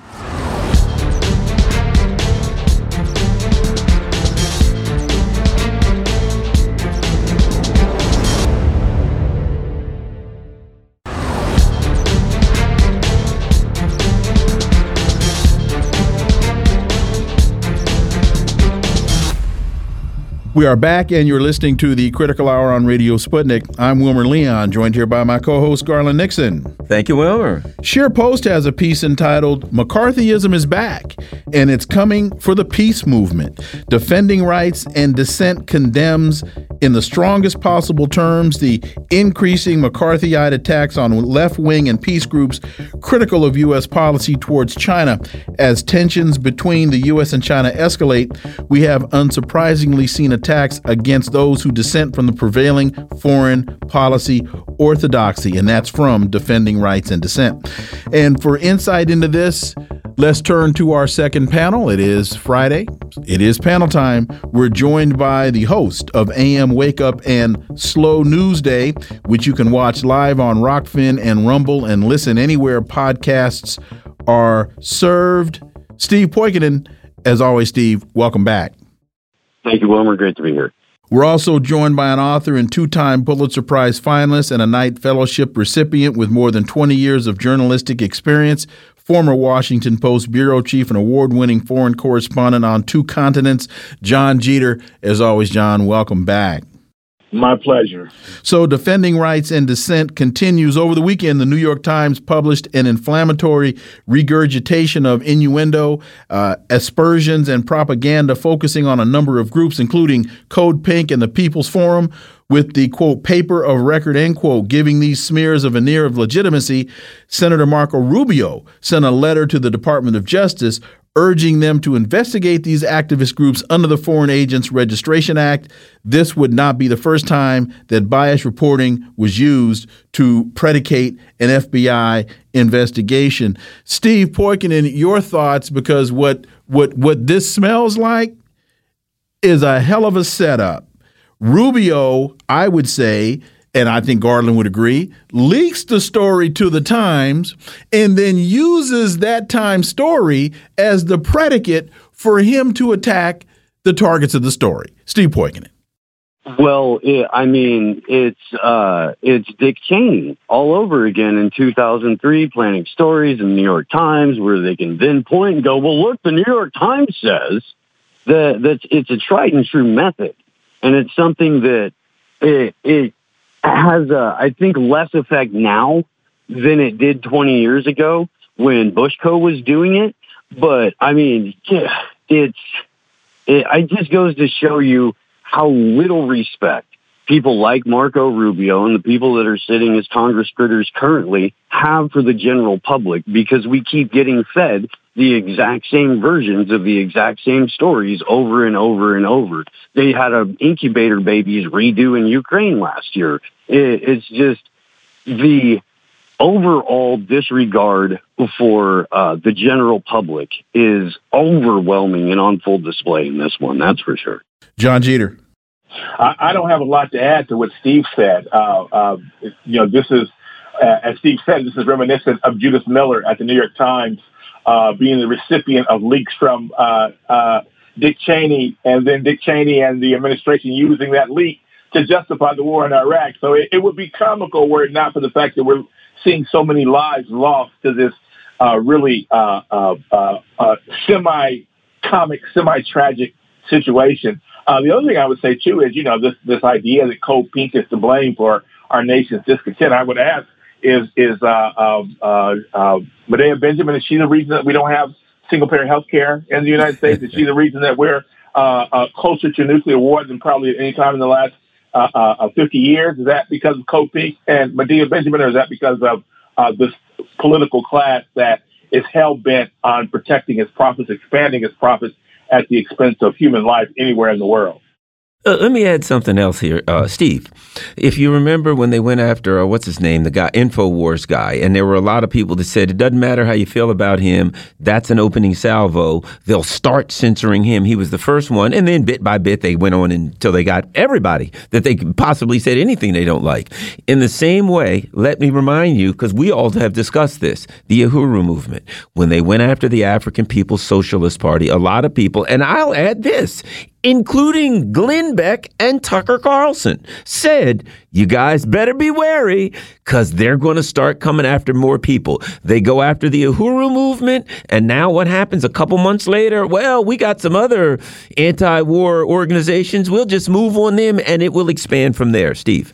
We are back, and you're listening to the Critical Hour on Radio Sputnik. I'm Wilmer Leon, joined here by my co host, Garland Nixon. Thank you, Wilmer. ScheerPost has a piece entitled McCarthyism is Back, and it's coming for the peace movement. Defending rights and dissent condemns, in the strongest possible terms, the increasing McCarthyite attacks on left wing and peace groups critical of U.S. policy towards China. As tensions between the U.S. and China escalate, we have unsurprisingly seen attacks attacks against those who dissent from the prevailing foreign policy orthodoxy, and that's from Defending Rights and Dissent. And for insight into this, Let's turn to our second panel. It is Friday. It is panel time. We're joined by the host of AM Wake Up and Slow News Day, which you can watch live on Rokfin and Rumble and listen anywhere podcasts are served. Steve Poikonen, as always, Steve, welcome back. Thank you, Wilmer. Great to be here. We're also joined by an author and two time Pulitzer Prize finalist and a Knight Fellowship recipient with more than 20 years of journalistic experience, former Washington Post bureau chief and award winning foreign correspondent on two continents, John Jeter. As always, John, welcome back. My pleasure. So, defending rights and dissent continues. Over the weekend, the New York Times published an inflammatory regurgitation of innuendo, uh, aspersions, and propaganda focusing on a number of groups, including Code Pink and the People's Forum, with the quote paper of record end quote giving these smears a veneer of legitimacy. Senator Marco Rubio sent a letter to the Department of Justice urging them to investigate these activist groups under the Foreign Agents Registration Act. This would not be the first time that bias reporting was used to predicate an FBI investigation. Steve Poikonen, your thoughts because what what what this smells like is a hell of a setup. Rubio, I would say, and I think Garland would agree, leaks the story to the Times and then uses that Times story as the predicate for him to attack the targets of the story. Steve Poikonen. Well, it, I mean, it's uh, it's Dick Cheney all over again in 2003, planting stories in the New York Times where they can then point and go, "Well, look, the New York Times says that that it's a tried and true method, and it's something that it, it has, uh, I think, less effect now than it did 20 years ago when Bushco was doing it. But I mean, yeah, it's it, it just goes to show you how little respect people like Marco Rubio and the people that are sitting as Congress critters currently have for the general public because we keep getting fed the exact same versions of the exact same stories over and over and over. They had an incubator babies redo in Ukraine last year. It, it's just the overall disregard for uh, the general public is overwhelming and on full display in this one. That's for sure. John Jeter. I, I don't have a lot to add to what Steve said. Uh, uh, you know, this is, uh, as Steve said, this is reminiscent of Judith Miller at the New York Times uh, being the recipient of leaks from uh, uh, Dick Cheney, and then Dick Cheney and the administration using that leak to justify the war in Iraq. So it, it would be comical were it not for the fact that we're seeing so many lives lost to this uh, really uh, uh, uh, uh, semi-comic, semi-tragic situation. Uh, the other thing I would say too is, you know, this this idea that Code Pink is to blame for our nation's discontent. I would ask, is is uh, um, uh, uh, Medea Benjamin? Is she the reason that we don't have single payer health care in the United States? Is she the reason that we're uh, uh, closer to nuclear war than probably at any time in the last uh, uh, 50 years? Is that because of Code Pink and Medea Benjamin, or is that because of uh, this political class that is hell bent on protecting its profits, expanding its profits at the expense of human life anywhere in the world? Uh, let me add something else here, uh, Steve. If you remember when they went after uh, what's his name, the guy, Infowars guy, and there were a lot of people that said it doesn't matter how you feel about him. That's an opening salvo. They'll start censoring him. He was the first one, and then bit by bit they went on until they got everybody that they possibly said anything they don't like. In the same way, let me remind you, because we all have discussed this, the Uhuru movement. When they went after the African People's Socialist Party, a lot of people, and I'll add this, including Glenn Beck and Tucker Carlson, said, You guys better be wary because they're going to start coming after more people. They go after the Uhuru movement, and now what happens a couple months later? Well, we got some other anti war organizations. We'll just move on them and it will expand from there. Steve.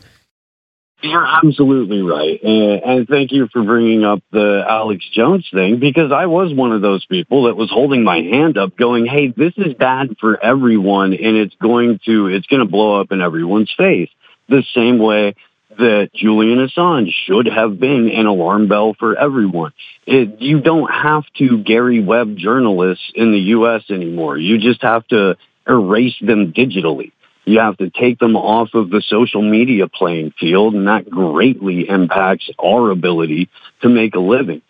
You're absolutely right. And, thank you for bringing up the Alex Jones thing because I was one of those people that was holding my hand up going, Hey, this is bad for everyone and it's going to, it's going to blow up in everyone's face the same way that Julian Assange should have been an alarm bell for everyone. It, you don't have to Gary Webb journalists in the U.S. anymore. You just have to erase them digitally. You have to take them off of the social media playing field, and that greatly impacts our ability to make a living.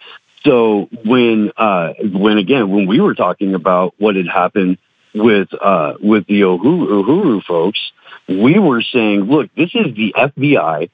So when, uh, when again, when we were talking about what had happened with uh, with the Uhuru, Uhuru folks, we were saying, look, this is the FBI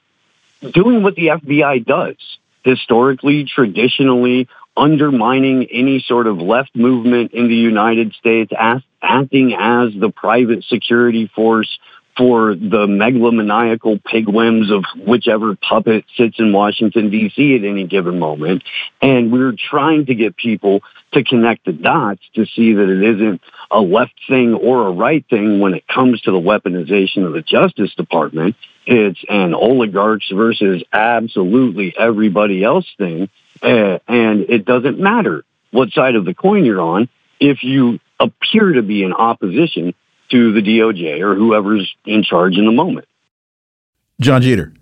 doing what the FBI does historically, traditionally, undermining any sort of left movement in the United States, as, acting as the private security force for the megalomaniacal pig whims of whichever puppet sits in Washington, D.C. at any given moment. And we're trying to get people to connect the dots to see that it isn't a left thing or a right thing when it comes to the weaponization of the Justice Department. It's an oligarchs versus absolutely everybody else thing. Uh, and it doesn't matter what side of the coin you're on if you appear to be in opposition to the DOJ or whoever's in charge in the moment. John Jeter.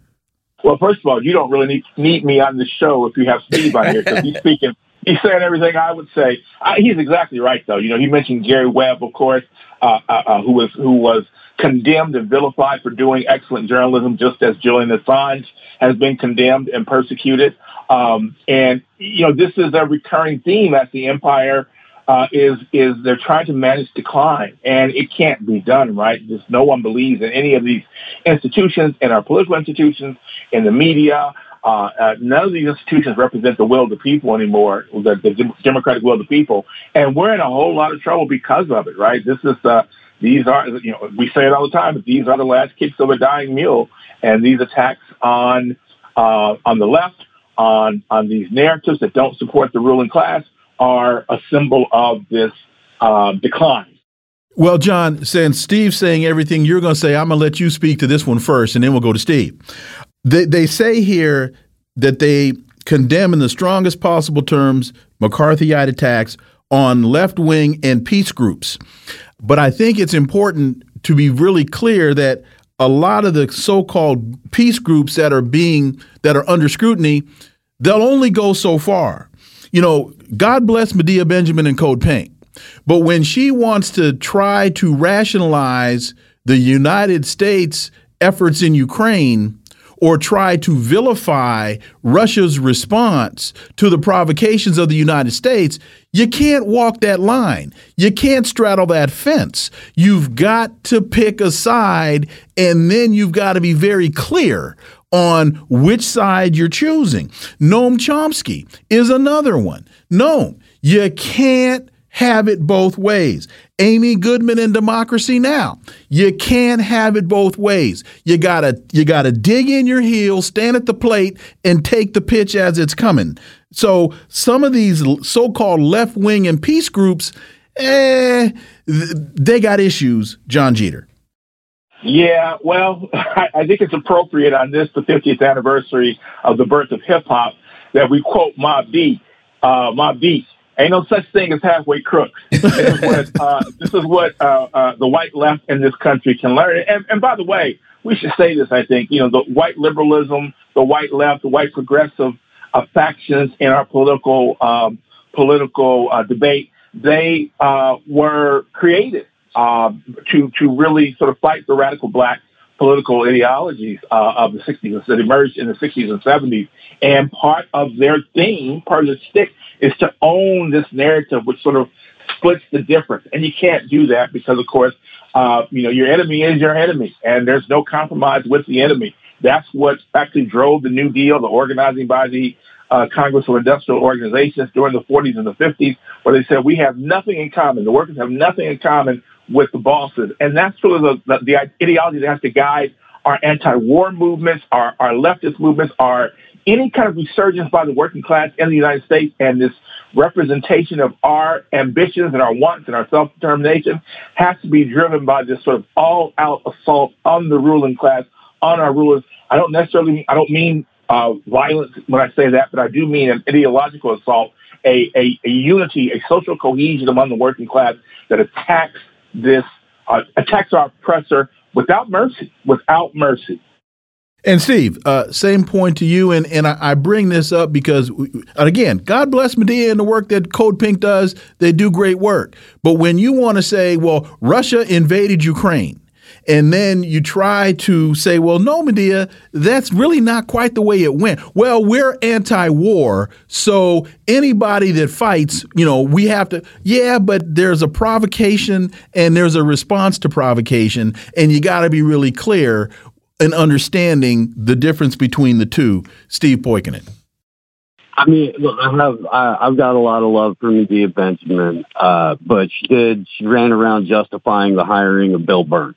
Well, first of all, you don't really need, need me on the show if you have Steve on here because he's speaking. He's saying everything I would say. I, he's exactly right, though. You know, he mentioned Gary Webb, of course, uh, uh, uh, who was who was condemned and vilified for doing excellent journalism, just as Julian Assange has been condemned and persecuted. Um, and you know, this is a recurring theme at the empire uh, is is they're trying to manage decline, and it can't be done, right? Just no one believes in any of these institutions, in our political institutions, in the media. Uh, uh, none of these institutions represent the will of the people anymore, the, the, democratic will of the people, and we're in a whole lot of trouble because of it, right? This is uh, these are you know we say it all the time, but these are the last kicks of a dying mule, and these attacks on uh, on the left, on on these narratives that don't support the ruling class are a symbol of this uh, decline. Well, John, since Steve's saying everything you're going to say, I'm going to let you speak to this one first, and then we'll go to Steve. They, they say here that they condemn in the strongest possible terms McCarthyite attacks on left wing and peace groups. But I think it's important to be really clear that a lot of the so called peace groups that are being that are under scrutiny, they'll only go so far you know, God bless Medea Benjamin and Code Pink. But when she wants to try to rationalize the United States' efforts in Ukraine or try to vilify Russia's response to the provocations of the United States, you can't walk that line. You can't straddle that fence. You've got to pick a side, and then you've got to be very clear on which side you're choosing. Noam Chomsky is another one. No, you can't have it both ways. Amy Goodman in Democracy Now! You can't have it both ways. You gotta you gotta dig in your heels, stand at the plate, and take the pitch as it's coming. So some of these so-called left wing and peace groups, eh, they got issues. John Jeter. Yeah, well, I, I think it's appropriate on this, the 50th anniversary of the birth of hip hop, that we quote Mobb Deep. Uh, Mobb Deep. Ain't no such thing as halfway crooks. this is what, uh, this is what uh, uh, the white left in this country can learn. And, and by the way, we should say this, I think, you know, the white liberalism, the white left, the white progressive uh, factions in our political um, political uh, debate, they uh, were created uh, to to really sort of fight the radical black political ideologies uh, of the 60s that emerged in the 60s and 70s. And part of their theme, part of the stick, is to own this narrative, which sort of splits the difference. And you can't do that because, of course, uh, you know, your enemy is your enemy, and there's no compromise with the enemy. That's what actually drove the New Deal, the organizing by the uh, Congress of Industrial Organizations during the 40s and the 50s, where they said we have nothing in common. The workers have nothing in common with the bosses. And that's sort of the, the, ideology that has to guide our anti-war movements, our, our leftist movements, our any kind of resurgence by the working class in the United States and this representation of our ambitions and our wants and our self-determination has to be driven by this sort of all-out assault on the ruling class, on our rulers. I don't necessarily mean, I don't mean uh, violence when I say that, but I do mean an ideological assault, a, a, a unity, a social cohesion among the working class that attacks this uh, attacks our oppressor without mercy, without mercy. And Steve, uh, same point to you, and and I, I bring this up because, we, again, God bless Medea and the work that Code Pink does. They do great work. But when you want to say, well, Russia invaded Ukraine, and then you try to say, well, no, Medea, that's really not quite the way it went. Well, we're anti war. So anybody that fights, you know, we have to, yeah, but there's a provocation and there's a response to provocation. And you got to be really clear in understanding the difference between the two. Steve Poikonen. I mean, look, I have I, I've got a lot of love for Medea Benjamin, uh, but she did she ran around justifying the hiring of Bill Burns.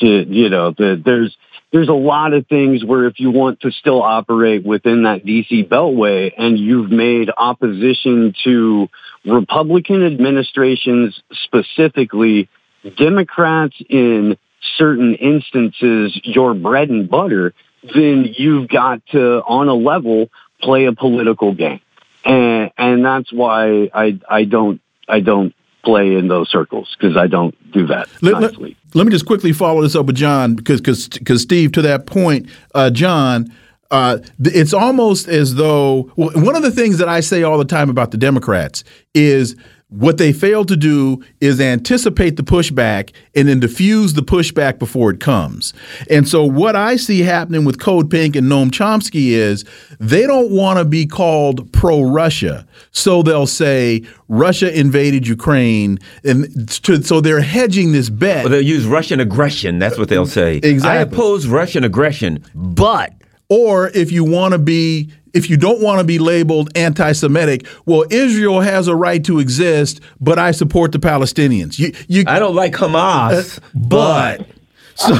To, you know, the, there's there's a lot of things where if you want to still operate within that DC beltway and you've made opposition to Republican administrations specifically, Democrats in certain instances, your bread and butter, then you've got to, on a level, play a political game. And, and that's why I, I don't, I don't play in those circles because I don't do that let, let, let, me just quickly follow this up with John because because Steve to that point, uh, John. Uh, it's almost as though well, one of the things that I say all the time about the Democrats is what they fail to do is anticipate the pushback and then diffuse the pushback before it comes. And so, what I see happening with Code Pink and Noam Chomsky is they don't want to be called pro Russia. So they'll say Russia invaded Ukraine. And to, so they're hedging this bet. Well, they'll use Russian aggression. That's what they'll say. Exactly. I oppose Russian aggression, but. Or if you want to be if you don't want to be labeled anti Semitic, well, Israel has a right to exist, but I support the Palestinians. You, you, I don't like Hamas, uh, but. So,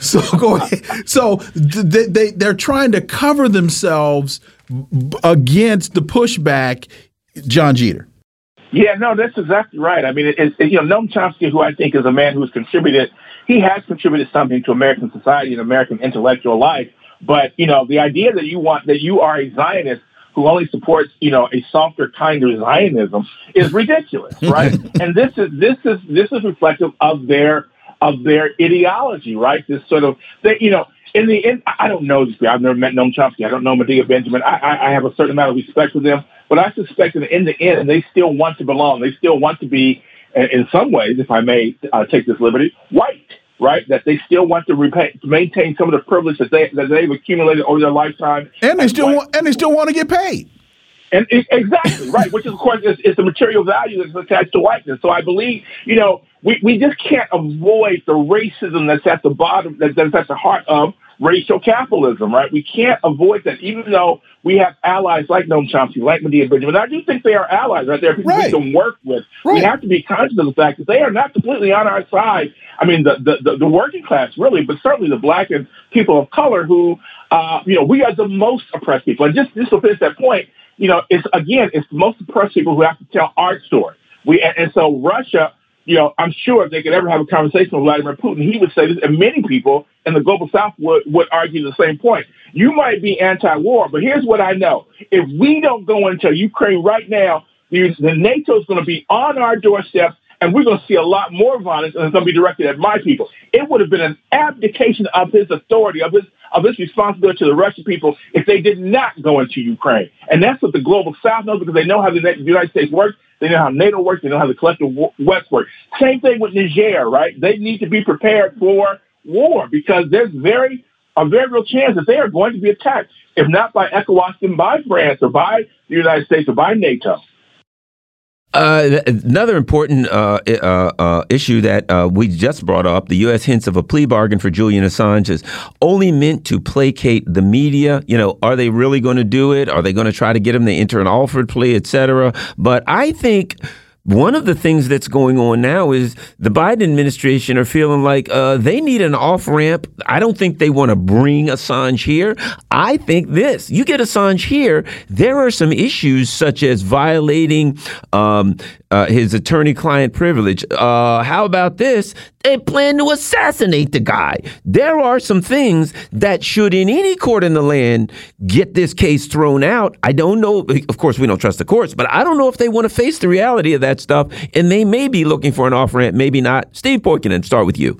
so go ahead. So they, they, they're trying to cover themselves against the pushback, John Jeter. Yeah, no, that's exactly right. I mean, it, it, you know, Noam Chomsky, who I think is a man who's contributed, he has contributed something to American society and American intellectual life. But, you know, the idea that you want, that you are a Zionist who only supports, you know, a softer kind of Zionism is ridiculous, right? and this is, this is, this is reflective of their, of their ideology, right? This sort of, they, you know, in the end, I don't know this guy. I've never met Noam Chomsky. I don't know Medea Benjamin. I, I, I have a certain amount of respect for them, but I suspect that in the end, they still want to belong. They still want to be, in some ways, if I may uh, take this liberty, white right? That they still want to repay, maintain some of the privilege that they that they've accumulated over their lifetime, and they still white. want and they still want to get paid. And it, exactly right, which is of course is, is the material value that's attached to whiteness. So I believe you know we, we just can't avoid the racism that's at the bottom that, that's at the heart of racial capitalism, right? We can't avoid that, even though we have allies like Noam Chomsky, like Medea Benjamin. I do think they are allies, right? They're people right. we can work with. Right. We have to be conscious of the fact that they are not completely on our side. I mean, the, the, the, the working class, really, but certainly the black and people of color who, uh, you know, we are the most oppressed people. And just, just to finish that point, you know, it's, again, it's the most oppressed people who have to tell our story. We, and, and so Russia, you know, I'm sure if they could ever have a conversation with Vladimir Putin, he would say this, and many people in the global south would, would argue the same point. You might be anti-war, but here's what I know. If we don't go into Ukraine right now, the, NATO is going to be on our doorsteps and we're going to see a lot more violence, and it's going to be directed at my people. It would have been an abdication of his authority, of his of his responsibility to the Russian people if they did not go into Ukraine. And that's what the global South knows because they know how the United States works. They know how NATO works. They know how the collective West works. Same thing with Niger, right? They need to be prepared for war because there's very a very real chance that they are going to be attacked, if not by ECOWAS, then by France or by the United States or by NATO. Uh, another important uh, uh, uh, issue that uh, we just brought up the U.S. hints of a plea bargain for Julian Assange is only meant to placate the media. You know, are they really going to do it? Are they going to try to get him to enter an Alford plea, et cetera? But I think one of the things that's going on now is the Biden administration are feeling like uh, they need an off ramp. I don't think they want to bring Assange here. I think this you get Assange here, there are some issues such as violating um, uh, his attorney client privilege. Uh, how about this? They plan to assassinate the guy. There are some things that should, in any court in the land, get this case thrown out. I don't know. Of course, we don't trust the courts, but I don't know if they want to face the reality of that stuff. And they may be looking for an off ramp, maybe not. Steve Poikonen, start with you.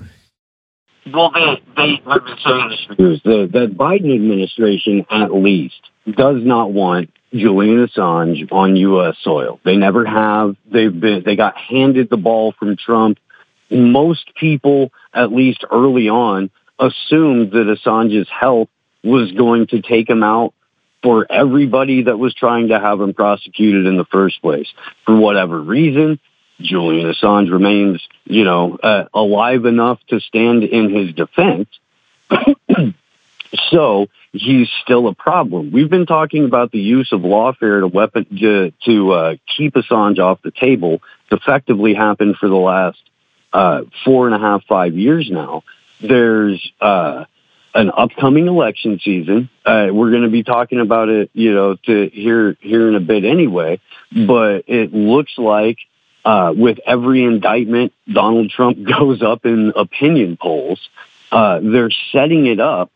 Well, they, they, I've been saying this for years. The, the Biden administration, at least, does not want Julian Assange on U.S. soil. They never have. They've been. They got handed the ball from Trump. Most people, at least early on, assumed that Assange's health was going to take him out for everybody that was trying to have him prosecuted in the first place. For whatever reason, Julian Assange remains, you know, uh, alive enough to stand in his defense. so he's still a problem. We've been talking about the use of lawfare to weapon to, to uh, keep Assange off the table. It's effectively happened for the last uh, four and a half, five years now. there's uh, an upcoming election season. Uh, we're going to be talking about it, you know, to here here in a bit anyway. But it looks like uh, with every indictment, Donald Trump goes up in opinion polls. Uh, they're setting it up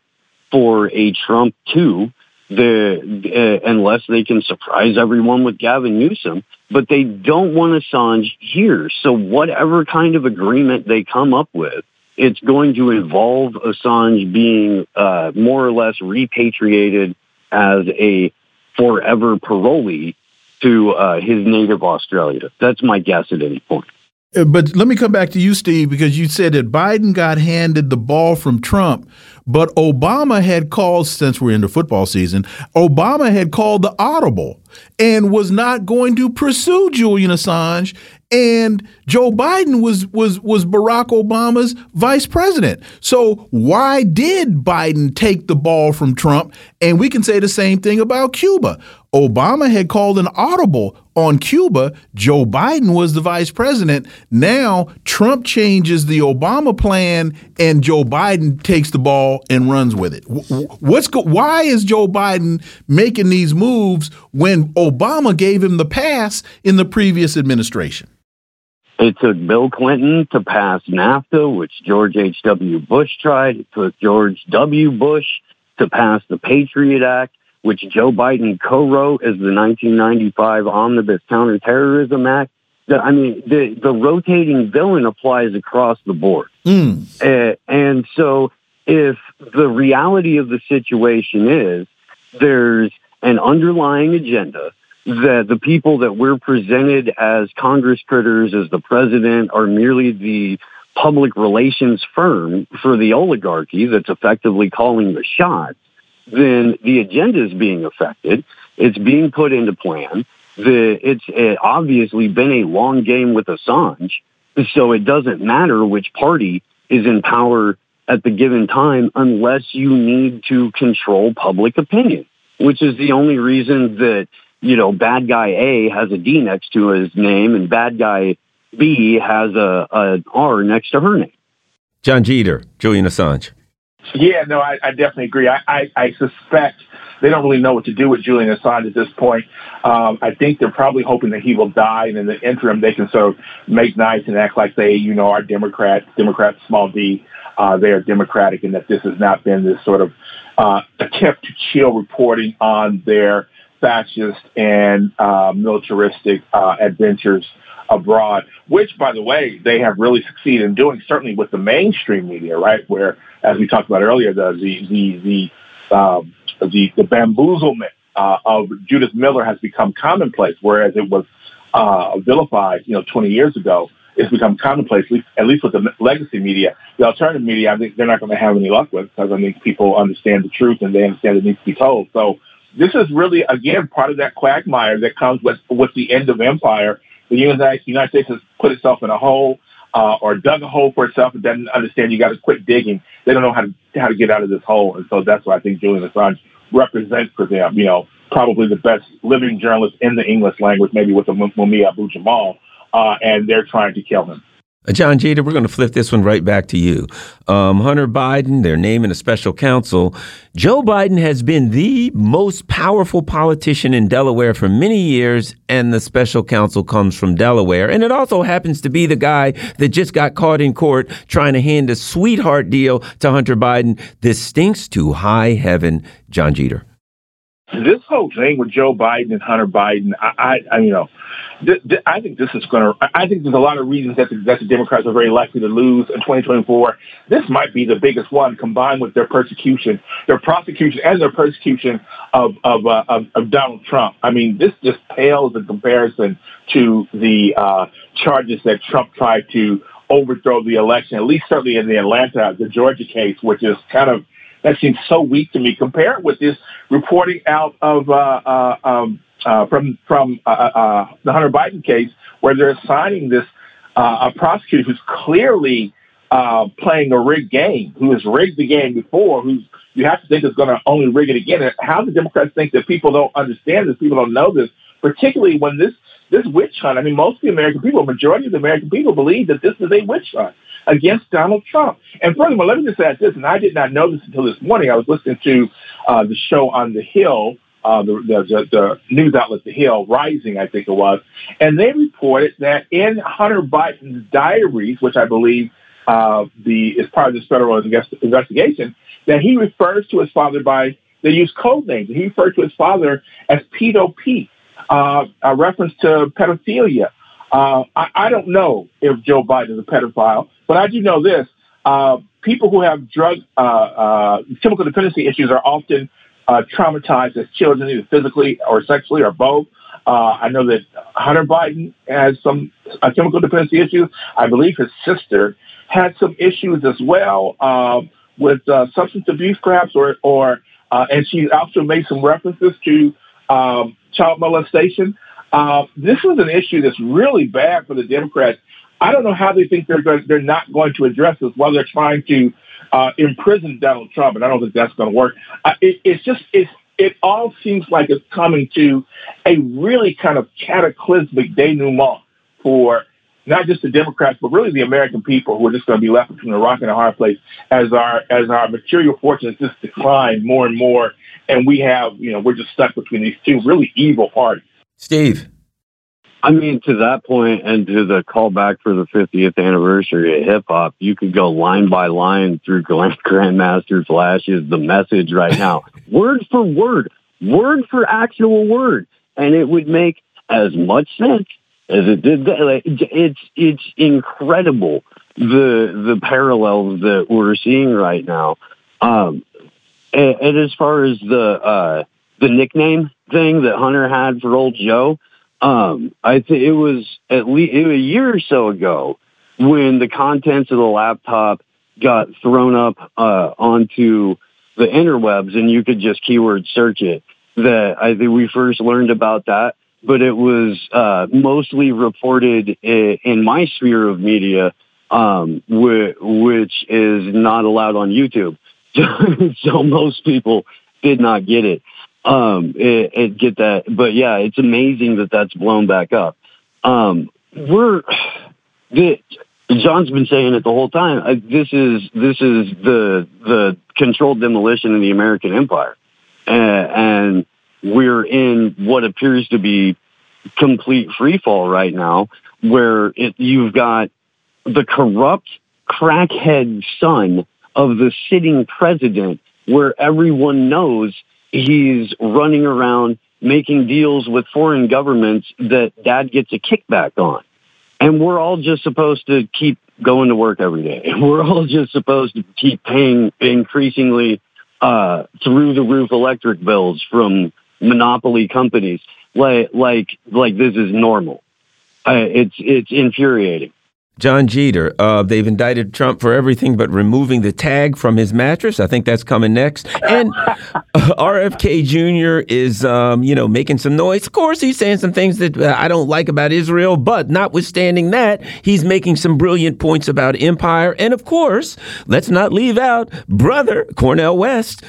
for a Trump two. The uh, unless they can surprise everyone with Gavin Newsom, but they don't want Assange here. So whatever kind of agreement they come up with, it's going to involve Assange being uh, more or less repatriated as a forever parolee to uh, his native Australia. That's my guess at any point. But let me come back to you, Steve, because you said that Biden got handed the ball from Trump, but Obama had called, since we're in the football season, Obama had called the audible and was not going to pursue Julian Assange. And Joe Biden was was was Barack Obama's vice president. So why did Biden take the ball from Trump? And we can say the same thing about Cuba. Obama had called an audible on Cuba. Joe Biden was the vice president. Now Trump changes the Obama plan, and Joe Biden takes the ball and runs with it. What's why is Joe Biden making these moves when Obama gave him the pass in the previous administration? It took Bill Clinton to pass NAFTA, which George H.W. Bush tried. It took George W. Bush to pass the Patriot Act which Joe Biden co-wrote as the 1995 Omnibus Counterterrorism Act. That I mean, the, the rotating villain applies across the board. Mm. Uh, and so if the reality of the situation is there's an underlying agenda that the people that we're presented as Congress critters, as the president, are merely the public relations firm for the oligarchy that's effectively calling the shots then the agenda is being affected. It's being put into plan. The, it's uh, obviously been a long game with Assange, so it doesn't matter which party is in power at the given time unless you need to control public opinion, which is the only reason that, you know, bad guy A has a D next to his name and bad guy B has a, a R next to her name. John Jeter, Julian Assange. Yeah, no, I, I definitely agree. I, I, I suspect they don't really know what to do with Julian Assange at this point. Um, I think they're probably hoping that he will die, and in the interim, they can sort of make nice and act like they, you know, are Democrats, Democrats, small d. Uh, they are Democratic, and that this has not been this sort of uh, attempt to chill reporting on their fascist and uh, militaristic uh, adventures abroad, which, by the way, they have really succeeded in doing, certainly with the mainstream media, right? Where, as we talked about earlier, the the the um, the, the bamboozlement uh, of Judith Miller has become commonplace, whereas it was uh, vilified, you know, 20 years ago. It's become commonplace, at least, with the legacy media. The alternative media, I think they're not going to have any luck with because I think people understand the truth and they understand it needs to be told. So this is really, again, part of that quagmire that comes with, with the end of empire the United States has put itself in a hole uh, or dug a hole for itself and doesn't understand you got to quit digging. They don't know how to how to get out of this hole, and so that's why I think Julian Assange represents for them. You know, probably the best living journalist in the English language, maybe with the Mumia Abu Jamal, uh, and they're trying to kill him. Uh, John Jeter, we're going to flip this one right back to you. Um, Hunter Biden, they're naming a special counsel. Joe Biden has been the most powerful politician in Delaware for many years, and the special counsel comes from Delaware. And it also happens to be the guy that just got caught in court trying to hand a sweetheart deal to Hunter Biden. This stinks to high heaven, John Jeter this whole thing with Joe Biden and Hunter Biden, I, I, I you know, th- th- I think this is going to. I think there's a lot of reasons that the, that the Democrats are very likely to lose in 2024. This might be the biggest one, combined with their persecution, their prosecution, and their persecution of of, uh, of, of Donald Trump. I mean, this just pales in comparison to the uh, charges that Trump tried to overthrow the election. At least certainly in the Atlanta, the Georgia case, which is kind of that seems so weak to me. Compare it with this reporting out of uh, uh, um, uh, from from uh, uh, the Hunter Biden case, where they're assigning this uh, a prosecutor who's clearly playing a rigged game, who has rigged the game before, who's you have to think is going to only rig it again. How do Democrats think that people don't understand this, people don't know this, particularly when this this witch hunt. I mean, most of the American people, majority of the American people, believe that this is a witch hunt against Donald Trump. And furthermore, let me just add this, and I did not know this until this morning. I was listening to uh, the show on the Hill. Uh, the, the, the news outlet, The Hill, Rising, I think it was, and they reported that in Hunter Biden's diaries, which I believe uh, the is part of this federal investigation, that he refers to his father by they use code names. He referred to his father as Pedo Pete, uh, a reference to pedophilia. Uh, I, I, don't know if Joe Biden is a pedophile, but I do know this. Uh, people who have drug uh, chemical dependency issues are often uh, traumatized as children, either physically or sexually or both. I know that Hunter Biden has some chemical dependency issues. I believe his sister had some issues as well with substance abuse, perhaps, or or uh, and she also made some references to um, child molestation. Uh, this was an issue that's really bad for the Democrats. I don't know how they think they're going, they're not going to address this while they're trying to uh, imprison Donald Trump, and I don't think that's going to work. Uh, it, it's just it's it all seems like it's coming to a really kind of cataclysmic denouement for not just the Democrats, but really the American people who are just going to be left between a rock and a hard place as our as our material fortunes just decline more and more, and we have you know we're just stuck between these two really evil parties. Steve. I mean, to that point and to the callback for the 50th anniversary of hip hop, you could go line by line through Grandmaster Flash's The Message right now, word for word, word for actual word. And it would make as much sense as it did. Like, it's it's incredible the the parallels that we're seeing right now. Um, and, and as far as the uh, the nickname thing that Hunter had for old Joe, um, I think it was at least a year or so ago when the contents of the laptop got thrown up uh, onto the interwebs and you could just keyword search it. That I think we first learned about that but it was uh, mostly reported in my sphere of media, um, which is not allowed on YouTube. so most people did not get it. Um, it, it, get that, but yeah, it's amazing that that's blown back up. Um, we're the, John's been saying it the whole time. Uh, this is this is the the controlled demolition in the American empire, uh, and we're in what appears to be complete free fall right now, where it, you've got the corrupt crackhead son of the sitting president, where everyone knows he's running around making deals with foreign governments that dad gets a kickback on. And we're all just supposed to keep going to work every day. We're all just supposed to keep paying increasingly uh, through the roof electric bills from monopoly companies like like like this is normal. Uh, it's it's infuriating. John Jeter, uh, they've indicted Trump for everything but removing the tag from his mattress. I think that's coming next. And uh, RFK Jr. is, um, you know, making some noise. Of course, he's saying some things that uh, I don't like about Israel, but notwithstanding that, he's making some brilliant points about empire. And of course, let's not leave out brother Cornel West.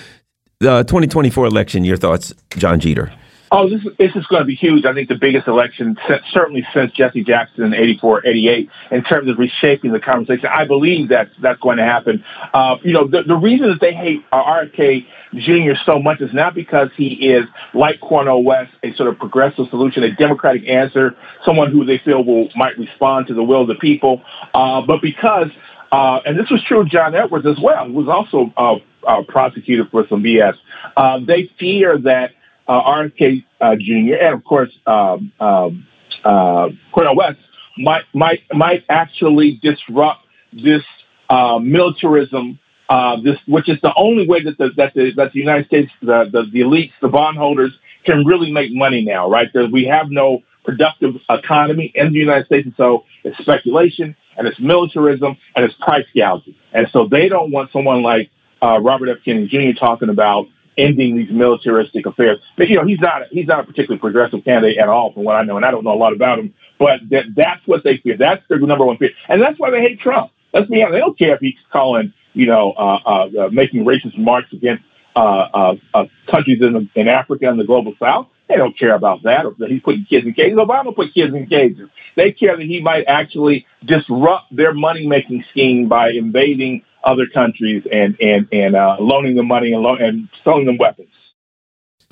The 2024 election, your thoughts, John Jeter? Oh, this is, this is going to be huge. I think the biggest election, certainly since Jesse Jackson in 84, 88, in terms of reshaping the conversation. I believe that's, that's going to happen. Uh, you know, the, the reason that they hate uh, RFK Jr. so much is not because he is, like Cornel West, a sort of progressive solution, a democratic answer, someone who they feel will might respond to the will of the people, uh, but because, uh, and this was true of John Edwards as well, who was also uh, uh, prosecuted for some BS. Uh, they fear that uh, RFK uh, Jr. and of course um, um, uh, Cornel West might might might actually disrupt this uh, militarism. Uh, this, which is the only way that the that the that the United States, the the, the elites, the bondholders can really make money now, right? Because we have no productive economy in the United States, and so it's speculation and it's militarism and it's price gouging, and so they don't want someone like uh, Robert F. Kennedy Jr. talking about ending these militaristic affairs. But you know, he's not he's not a particularly progressive candidate at all, from what I know, and I don't know a lot about him. But that that's what they fear. That's their number one fear, and that's why they hate Trump. Let's be honest. They don't care if he's calling you know uh, uh, uh, making racist remarks against uh, uh, uh, countries in, in Africa and the global South. They don't care about that or that he's putting kids in cages. Obama put kids in cages. They care that he might actually disrupt their money making scheme by invading other countries and and and uh, loaning them money and, lo- and selling them weapons.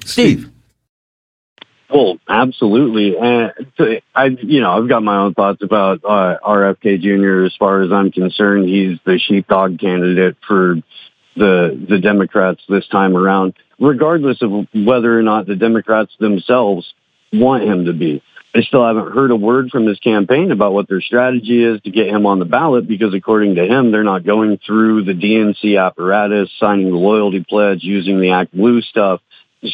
Steve. Well, absolutely, and I, you know, I've got my own thoughts about uh, RFK Jr. As far as I'm concerned, he's the sheepdog candidate for the the Democrats this time around, regardless of whether or not the Democrats themselves want him to be. I still haven't heard a word from his campaign about what their strategy is to get him on the ballot because according to him, they're not going through the DNC apparatus, signing the loyalty pledge, using the Act Blue stuff.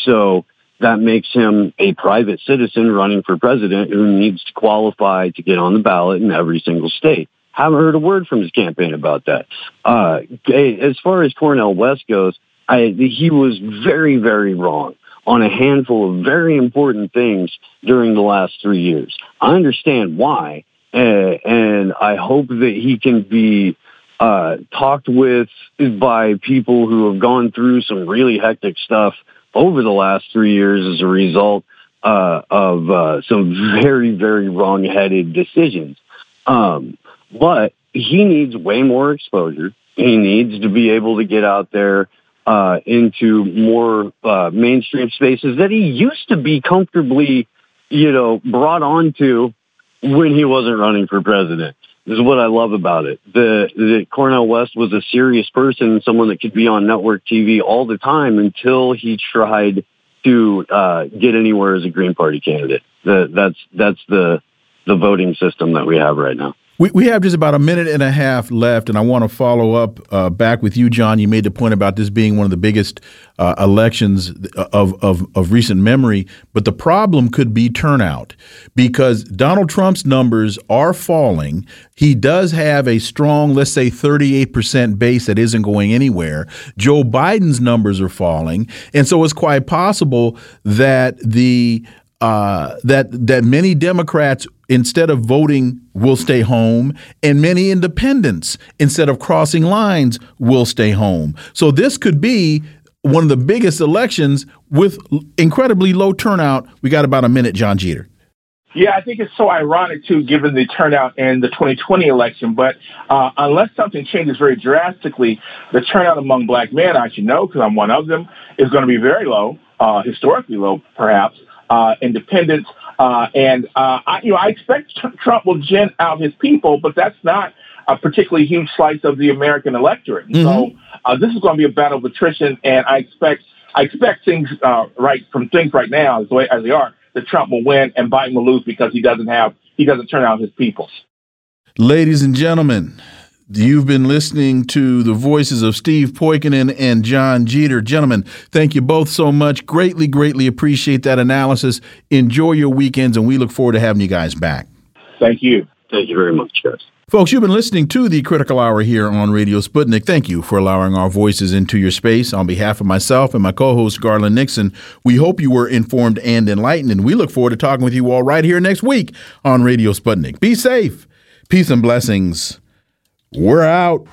So that makes him a private citizen running for president who needs to qualify to get on the ballot in every single state. Haven't heard a word from his campaign about that. Uh, as far as Cornel West goes, I, he was very, very wrong on a handful of very important things during the last three years. I understand why, uh, and I hope that he can be uh, talked with by people who have gone through some really hectic stuff over the last three years as a result uh, of uh, some very, very wrong-headed decisions. Um, but he needs way more exposure. He needs to be able to get out there uh, into more uh, mainstream spaces that he used to be comfortably, you know, brought onto when he wasn't running for president. This is what I love about it. The, the Cornel West was a serious person, someone that could be on network TV all the time until he tried to uh, get anywhere as a Green Party candidate. The, that's that's the the voting system that we have right now. We, we have just about a minute and a half left, and I want to follow up uh, back with you, John. You made the point about this being one of the biggest uh, elections of, of, of recent memory, but the problem could be turnout because Donald Trump's numbers are falling. He does have a strong, let's say, 38% base that isn't going anywhere. Joe Biden's numbers are falling, and so it's quite possible that the uh, that that many Democrats instead of voting will stay home and many independents instead of crossing lines will stay home. So this could be one of the biggest elections with incredibly low turnout. We got about a minute, John Jeter. Yeah, I think it's so ironic too, given the turnout in the 2020 election. But uh, unless something changes very drastically, the turnout among black men, I should know because I'm one of them, is going to be very low, uh, historically low, perhaps. Uh, independents uh, and uh, I, you know, I expect Trump will gin out his people, but that's not a particularly huge slice of the American electorate. Mm-hmm. So uh, this is going to be a battle of attrition, and I expect I expect things uh, right from things right now as the way as they are that Trump will win and Biden will lose because he doesn't have he doesn't turn out his people. Ladies and gentlemen, You've been listening to the voices of Steve Poikonen and John Jeter. Gentlemen, thank you both so much. Greatly, greatly appreciate that analysis. Enjoy your weekends, and we look forward to having you guys back. Thank you. Thank you very much, guys. Folks, you've been listening to the Critical Hour here on Radio Sputnik. Thank you for allowing our voices into your space. On behalf of myself and my co host, Garland Nixon, we hope you were informed and enlightened, and we look forward to talking with you all right here next week on Radio Sputnik. Be safe. Peace and blessings. We're out.